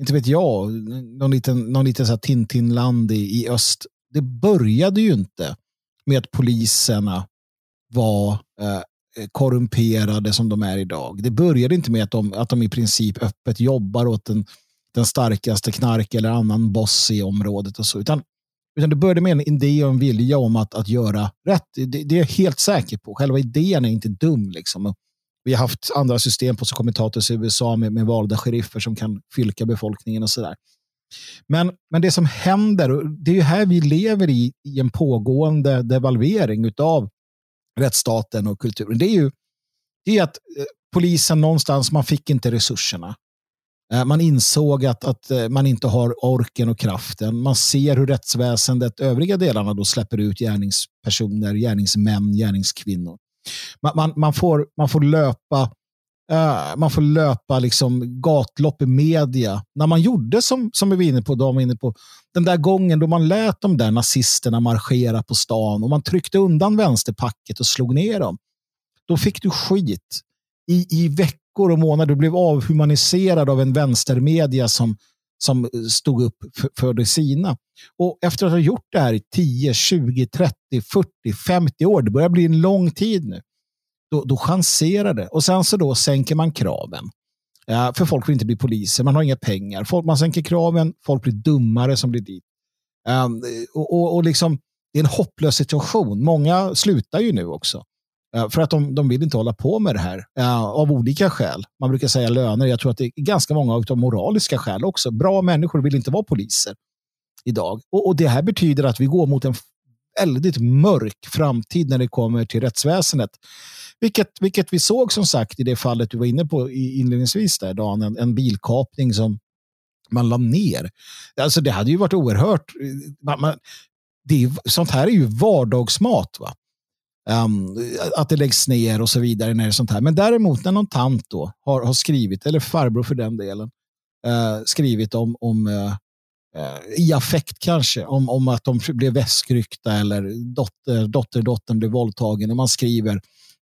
inte vet jag, någon liten, någon liten så här Tintinland i, i öst. Det började ju inte med att poliserna var eh, korrumperade som de är idag. Det började inte med att de, att de i princip öppet jobbar åt den, den starkaste knark eller annan boss i området och så. Utan, utan det började med en idé och en vilja om att, att göra rätt. Det, det är jag helt säker på. Själva idén är inte dum. Liksom. Vi har haft andra system på kommentators i USA med, med valda sheriffer som kan fylka befolkningen och sådär. Men, men det som händer, och det är ju här vi lever i, i en pågående devalvering av rättsstaten och kulturen. Det är ju det är att eh, polisen någonstans, man fick inte resurserna. Eh, man insåg att, att eh, man inte har orken och kraften. Man ser hur rättsväsendet, övriga delarna, då släpper ut gärningspersoner, gärningsmän, gärningskvinnor. Man, man, man, får, man får löpa Uh, man får löpa liksom gatlopp i media. När man gjorde som, som vi var inne på, de var inne på, den där gången då man lät de där nazisterna marschera på stan och man tryckte undan vänsterpacket och slog ner dem. Då fick du skit i, i veckor och månader. Du blev avhumaniserad av en vänstermedia som, som stod upp för, för det sina. Och efter att ha gjort det här i 10, 20, 30, 40, 50 år, det börjar bli en lång tid nu, då, då chanserar det. Och sen så då sänker man kraven. För folk vill inte bli poliser, man har inga pengar. Folk, man sänker kraven, folk blir dummare som blir dit. Um, och, och, och liksom, det är en hopplös situation. Många slutar ju nu också. Uh, för att de, de vill inte hålla på med det här. Uh, av olika skäl. Man brukar säga löner. Jag tror att det är ganska många av moraliska skäl också. Bra människor vill inte vara poliser idag. Och, och det här betyder att vi går mot en väldigt mörk framtid när det kommer till rättsväsendet. Vilket, vilket vi såg som sagt i det fallet du var inne på inledningsvis där, Dan, en, en bilkapning som man la ner. Alltså det hade ju varit oerhört. Eh, man, man, det är, sånt här är ju vardagsmat. Va? Um, att det läggs ner och så vidare. När det är sånt här. Men däremot när någon tant då har, har skrivit, eller farbror för den delen, uh, skrivit om, om uh, i affekt kanske, om, om att de blev väskryckta eller dotter, dotter, blev våldtagen och man skriver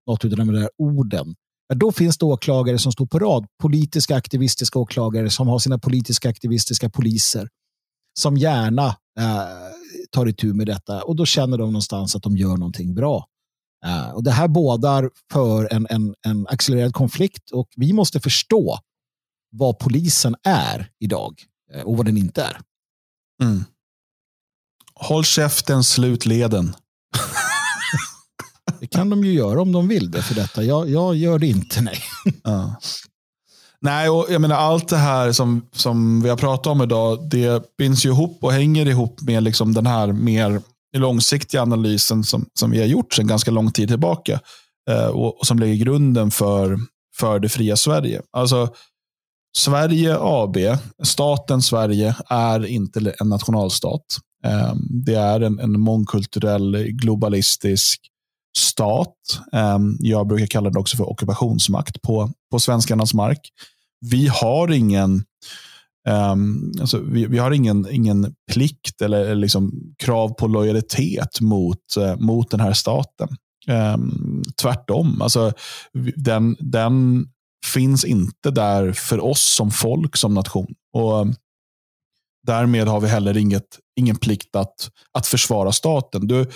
något av de där orden. Då finns det åklagare som står på rad, politiska aktivistiska åklagare som har sina politiska aktivistiska poliser som gärna eh, tar itu med detta och då känner de någonstans att de gör någonting bra. Eh, och Det här bådar för en, en, en accelererad konflikt och vi måste förstå vad polisen är idag eh, och vad den inte är. Mm. Håll käften, slut leden det kan de ju göra om de vill det för detta. Jag, jag gör det inte, nej. Ja. Nej, och jag menar allt det här som, som vi har pratat om idag, det binds ju ihop och hänger ihop med liksom den här mer långsiktiga analysen som, som vi har gjort sedan ganska lång tid tillbaka. Eh, och, och, som lägger grunden för, för det fria Sverige. Alltså, Sverige AB, staten Sverige, är inte en nationalstat. Eh, det är en, en mångkulturell, globalistisk stat. Ehm, jag brukar kalla det också för ockupationsmakt på, på svenskarnas mark. Vi har ingen Um, alltså, vi, vi, har ingen, ingen plikt eller liksom krav på lojalitet mot, uh, mot den här staten. Um, tvärtom. Alltså, den, den finns inte där för oss som folk, som nation. Och Därmed har vi heller inget, ingen plikt att, att försvara staten. Du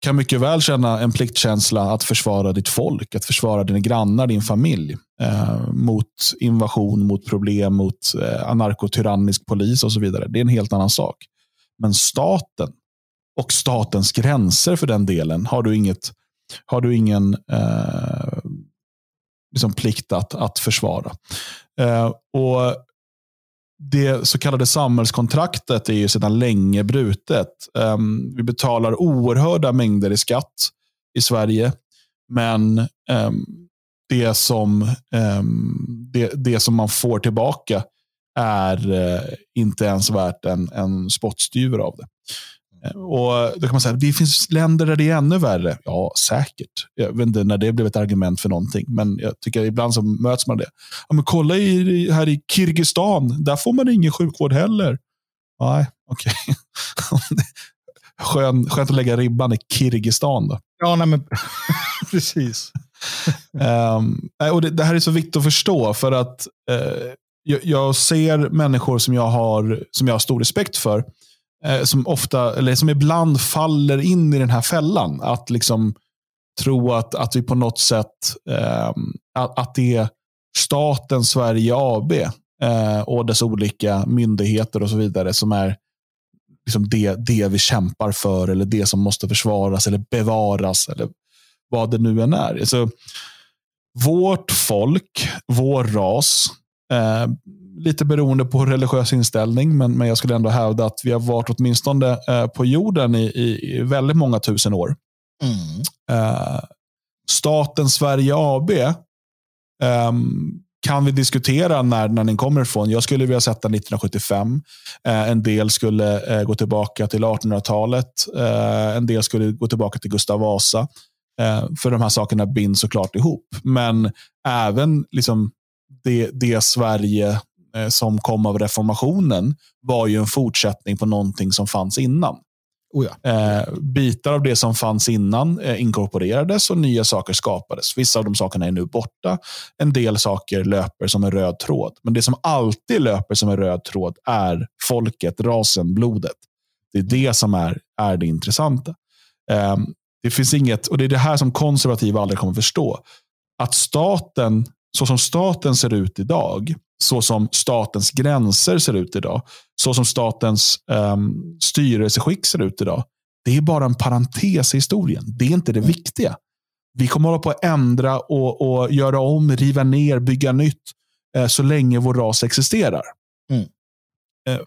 kan mycket väl känna en pliktkänsla att försvara ditt folk, att försvara dina grannar, din familj eh, mot invasion, mot problem, mot eh, anarkotyrannisk polis och så vidare. Det är en helt annan sak. Men staten och statens gränser för den delen har du, inget, har du ingen eh, liksom plikt att, att försvara. Eh, och det så kallade samhällskontraktet är ju sedan länge brutet. Um, vi betalar oerhörda mängder i skatt i Sverige. Men um, det, som, um, det, det som man får tillbaka är uh, inte ens värt en, en spottstyver av det. Och då kan man säga det finns länder där det är ännu värre. Ja, säkert. Jag vet inte när det blev ett argument för någonting, men jag tycker ibland så möts man det. Ja, men kolla i, här i Kirgizistan, där får man ingen sjukvård heller. Nej, okej. Okay. Skön, skönt att lägga ribban i Kirgizistan. Då. Ja, nej, men precis. um, och det, det, här är så viktigt att förstå, för att uh, jag, jag, ser människor som jag har, som jag har stor respekt för, eh, Eh, som ofta, eller som ibland faller in i den här fällan. Att liksom tro att, att vi på något sätt, eh, att, att det är staten Sverige AB eh, och dess olika myndigheter och så vidare som är liksom det, det vi kämpar för eller det som måste försvaras eller bevaras eller vad det nu än är. Alltså, vårt folk, vår ras, eh, lite beroende på religiös inställning, men, men jag skulle ändå hävda att vi har varit åtminstone eh, på jorden i, i, i, väldigt många tusen år. Mm. Eh, staten Sverige AB ehm, kan vi diskutera när, när den kommer ifrån. Jag skulle vilja sätta 1975. Eh, en del skulle eh, gå tillbaka till 1800-talet. Eh, en del skulle gå tillbaka till Gustav Vasa. Eh, för de här sakerna binds såklart ihop. Men även liksom det, det Sverige eh, som kom av reformationen var ju en fortsättning på någonting som fanns innan. Oh ja. eh, bitar av det som fanns innan eh, inkorporerades och nya saker skapades. Vissa av de sakerna är nu borta. En del saker löper som en röd tråd. Men det som alltid löper som en röd tråd är folket, rasen, blodet. Det är det som är, är det intressanta. Eh, det finns inget, och det är det här som konservativa aldrig kommer förstå. Att staten, så som staten ser ut idag, så som statens gränser ser ut idag, så som statens um, styrelseskick ser ut idag. Det är bara en parentes i historien. Det är inte det mm. viktiga. Vi kommer hålla på att ändra och, och göra om, riva ner, bygga nytt eh, så länge vår ras existerar. Mm. Eh,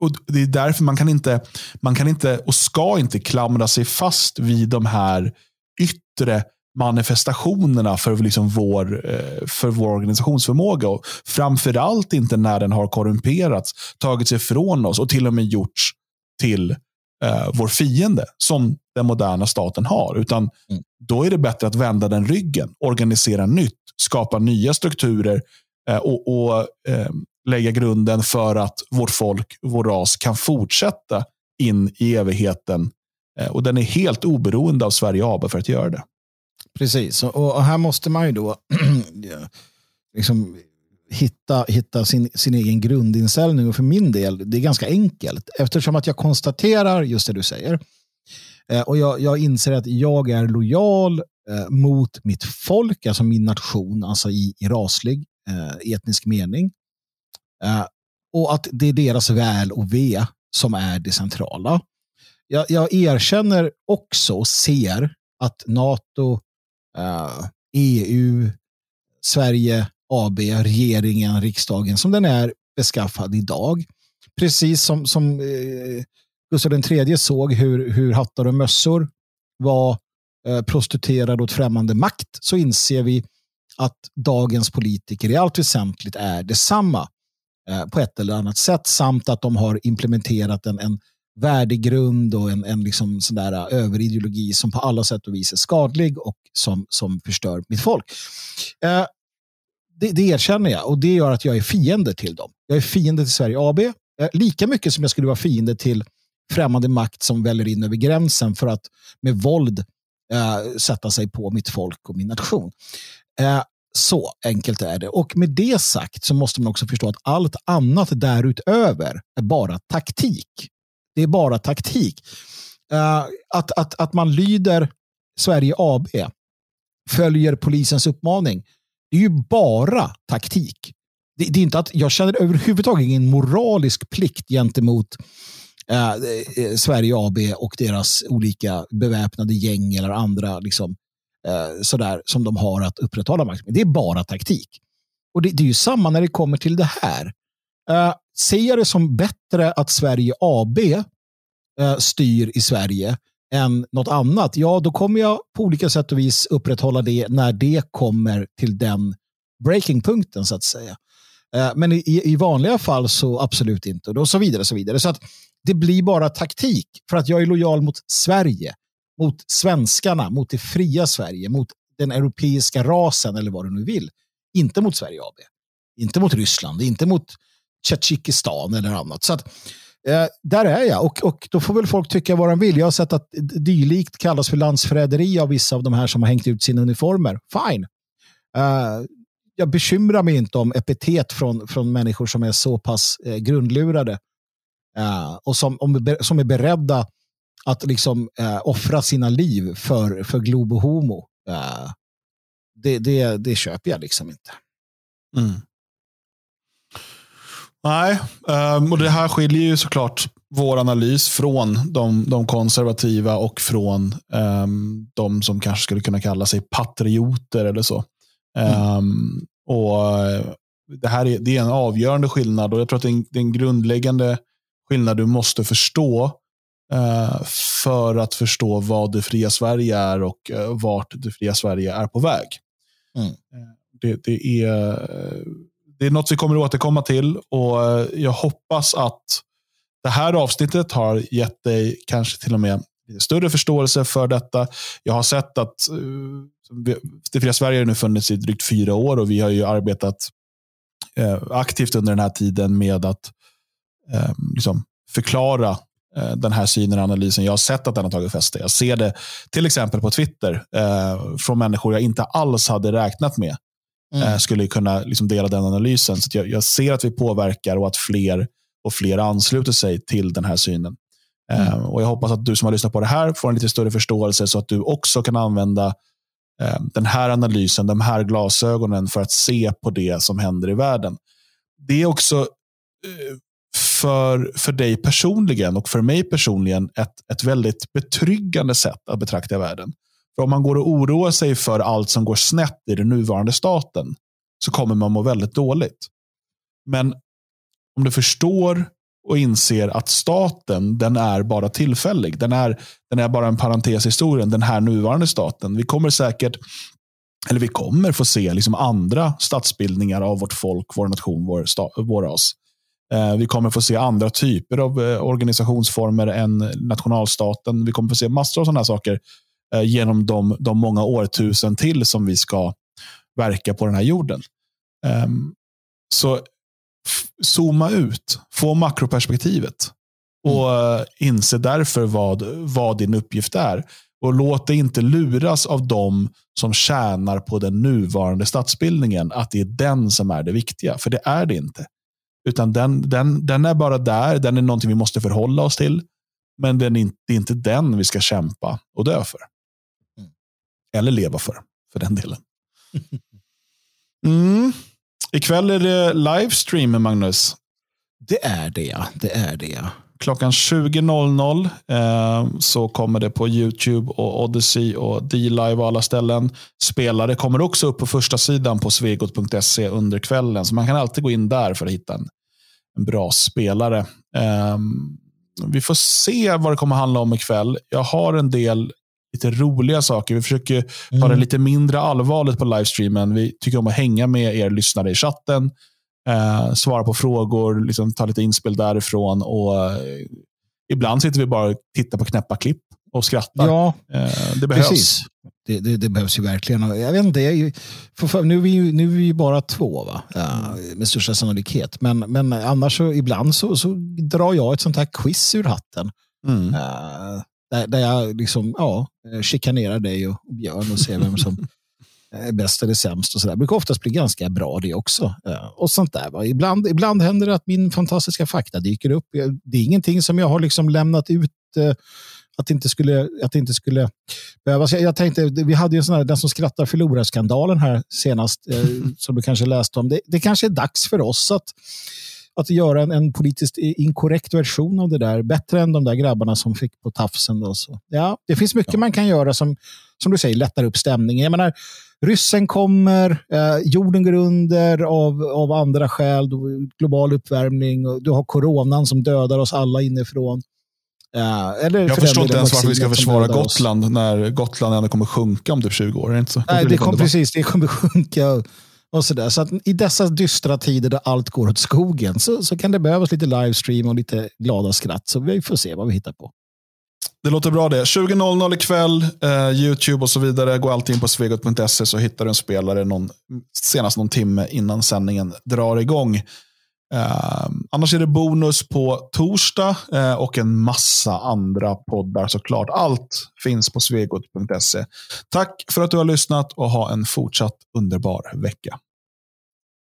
och Det är därför man kan inte, man kan inte och ska inte klamra sig fast vid de här yttre manifestationerna för, liksom vår, eh, för vår organisationsförmåga. Och framförallt inte när den har korrumperats, tagits ifrån oss och till och med gjorts till eh, vår fiende, som den moderna staten har. Utan mm. Då är det bättre att vända den ryggen, organisera nytt, skapa nya strukturer eh, och, och eh, lägga grunden för att vårt folk, vår ras kan fortsätta in i evigheten. Eh, och Den är helt oberoende av Sverige AB för att göra det. Precis, och här måste man ju då liksom hitta, hitta sin, sin egen grundinställning. Och för min del, det är ganska enkelt. Eftersom att jag konstaterar just det du säger. Eh, och jag, jag inser att jag är lojal eh, mot mitt folk, alltså min nation, alltså i, i raslig eh, etnisk mening. Och att det är deras väl och ve som är det centrala. Jag, jag erkänner också och ser att NATO Eh, uh, EU, Sverige AB, regeringen, riksdagen som den är beskaffad idag. Precis som, som eh, Gustav III såg hur, hur hattar och mössor var eh, prostituerade åt främmande makt så inser vi att dagens politiker i allt väsentligt är detsamma eh, på ett eller annat sätt samt att de har implementerat en, en värdegrund och en, en liksom sån där äh, överideologi som på alla sätt och vis är skadlig och som, som förstör mitt folk. Eh, det, det erkänner jag och det gör att jag är fiende till dem. Jag är fiende till Sverige AB, eh, lika mycket som jag skulle vara fiende till främmande makt som väller in över gränsen för att med våld eh, sätta sig på mitt folk och min nation. Eh, så enkelt är det. Och med det sagt så måste man också förstå att allt annat därutöver är bara taktik. Det är bara taktik. Uh, att, att, att man lyder Sverige AB, följer polisens uppmaning, det är ju bara taktik. Det, det är inte att jag känner överhuvudtaget ingen moralisk plikt gentemot eh, eh Sverige AB och deras olika beväpnade gäng eller andra liksom, eh, sådär, som de har att upprätthålla. Det är bara taktik. Och det, det, är ju samma när det kommer till det här. Eh, Ser jag det som bättre att Sverige AB eh, styr i Sverige än något annat, ja då kommer jag på olika sätt och vis upprätthålla det när det kommer till den breakingpunkten så att säga. Eh, men i, i, vanliga fall så absolut inte och så vidare. Så vidare. Så att det blir bara taktik för att jag är lojal mot Sverige, mot svenskarna, mot det fria Sverige, mot den europeiska rasen eller vad du nu vill. Inte mot Sverige AB. Inte mot Ryssland, inte mot Tjetjikistan eller annat. Så att, eh, där är jag och, och då får väl folk tycka vad de vill. Jag har sett att dylikt kallas för landsförräderi av vissa av de här som har hängt ut sina uniformer. Fine. Uh, jag bekymrar mig inte om epitet från, från människor som är så pass eh, grundlurade eh, och som, om, som är beredda att liksom eh, offra sina liv för, för Globo Homo. Det, det, det köper jag liksom inte. Mm. Nej, um, och det här skiljer ju såklart vår analys från de, de konservativa och från um, de som kanske skulle kunna kalla sig patrioter eller så. Mm. Um, och Det här är, det är en avgörande skillnad och jag tror att det är en, det är en grundläggande skillnad du måste förstå uh, för att förstå vad det fria Sverige är och uh, vart det fria Sverige är på väg. Mm. Det, det, är, det är något vi kommer att återkomma till och eh, jag hoppas att det här avsnittet har gett dig kanske till och med större förståelse för detta. Jag har sett att eh, Det fria Sverige har nu funnits i drygt fyra år och vi har ju arbetat eh, aktivt under den här tiden med att liksom förklara den här synen och analysen. Jag har sett att den har tagit fäste. Jag ser det till exempel på Twitter från människor jag inte alls hade räknat med mm. skulle kunna liksom dela den analysen. Så jag, jag, ser att vi påverkar och att fler och fler ansluter sig till den här synen. Mm. Eh, och Jag hoppas att du som har lyssnat på det här får en lite större förståelse så att du också kan använda eh, den här analysen, de här glasögonen för att se på det som händer i världen. Det är också eh, för, för dig personligen och för mig personligen ett, ett väldigt betryggande sätt att betrakta världen. För om man går och oroar sig för allt som går snett i den nuvarande staten så kommer man må väldigt dåligt. Men om du förstår och inser att staten, den är bara tillfällig. Den är, den är bara en parentes i historien, den här nuvarande staten. Vi kommer säkert, eller vi kommer få se liksom andra statsbildningar av vårt folk, vår nation, vår, sta, vår ras. Eh, vi kommer få se andra typer av eh, organisationsformer än nationalstaten. Vi kommer få se massor av sådana här saker eh, genom de, de många årtusen till som vi ska verka på den här jorden. Um, så zooma ut, få makroperspektivet och mm. inse därför vad, vad din uppgift är. Och låt dig inte luras av de som tjänar på den nuvarande statsbildningen, att det är den som är det viktiga. För det är det inte. Utan den, den, den är bara där, den är någonting vi måste förhålla oss till. Men den är det är inte den vi ska kämpa och dö för. Eller leva för, för den delen. Mm. Ikväll är det livestream, Magnus. Det är det, ja. Det är det, ja. Klockan 20.00 eh, så kommer det på YouTube, och Odyssey och D-Live och alla ställen. Spelare kommer också upp på första sidan på svegot.se under kvällen. Så man kan alltid gå in där för att hitta en, en bra spelare. Eh, vi får se vad det kommer handla om ikväll. Jag har en del lite roliga saker. Vi försöker mm. ta det lite mindre allvarligt på livestreamen. Vi tycker om att hänga med er lyssnare i chatten, eh, svara på frågor, liksom ta lite inspel därifrån. Och, eh, ibland sitter vi bara och tittar på knäppa klipp och skrattar. Ja, eh, det behövs. Precis. Det, det, det, behövs ju verkligen. Jag vet inte, jag, för, för, nu, är vi nu är vi bara två, va? Uh, med största sannolikhet. Men, men annars så ibland så, så drar jag ett sånt här quiz ur hatten. Mm. Uh, där, där jag liksom, ja, chikanerar dig och Björn och ser vem som är bäst eller sämst. och så där. Det brukar oftast bli ganska bra det också. Och sånt där. Va? Ibland, ibland händer det att min fantastiska fakta dyker upp. Det är ingenting som jag har liksom lämnat ut eh, att det inte skulle, att det inte skulle behövas. Jag, jag tänkte, vi hade ju sån här, den som skrattar förlorar-skandalen här senast, eh, som du kanske läste om. Det, det kanske är dags för oss att att göra en, en politiskt inkorrekt version av det där. Bättre än de där grabbarna som fick på tafsen. Då, så. Ja, det finns mycket ja. man kan göra som, som du säger, lättar upp stämningen. Jag menar, ryssen kommer, eh, jorden går under av, av andra skäl, global uppvärmning, och du har coronan som dödar oss alla inifrån. Ja, eller jag förstår inte ens varför vi ska försvara Gotland när Gotland ändå kommer sjunka om typ 20 år. Är det inte så? Nej, det kom, precis. Det kommer sjunka. Och så där. så att I dessa dystra tider där allt går åt skogen så, så kan det behövas lite livestream och lite glada skratt. Så vi får se vad vi hittar på. Det låter bra det. 20.00 ikväll, eh, YouTube och så vidare. Gå alltid in på svegot.se så hittar du en spelare någon, senast någon timme innan sändningen drar igång. Eh, annars är det bonus på torsdag eh, och en massa andra poddar såklart. Allt finns på svegot.se. Tack för att du har lyssnat och ha en fortsatt underbar vecka.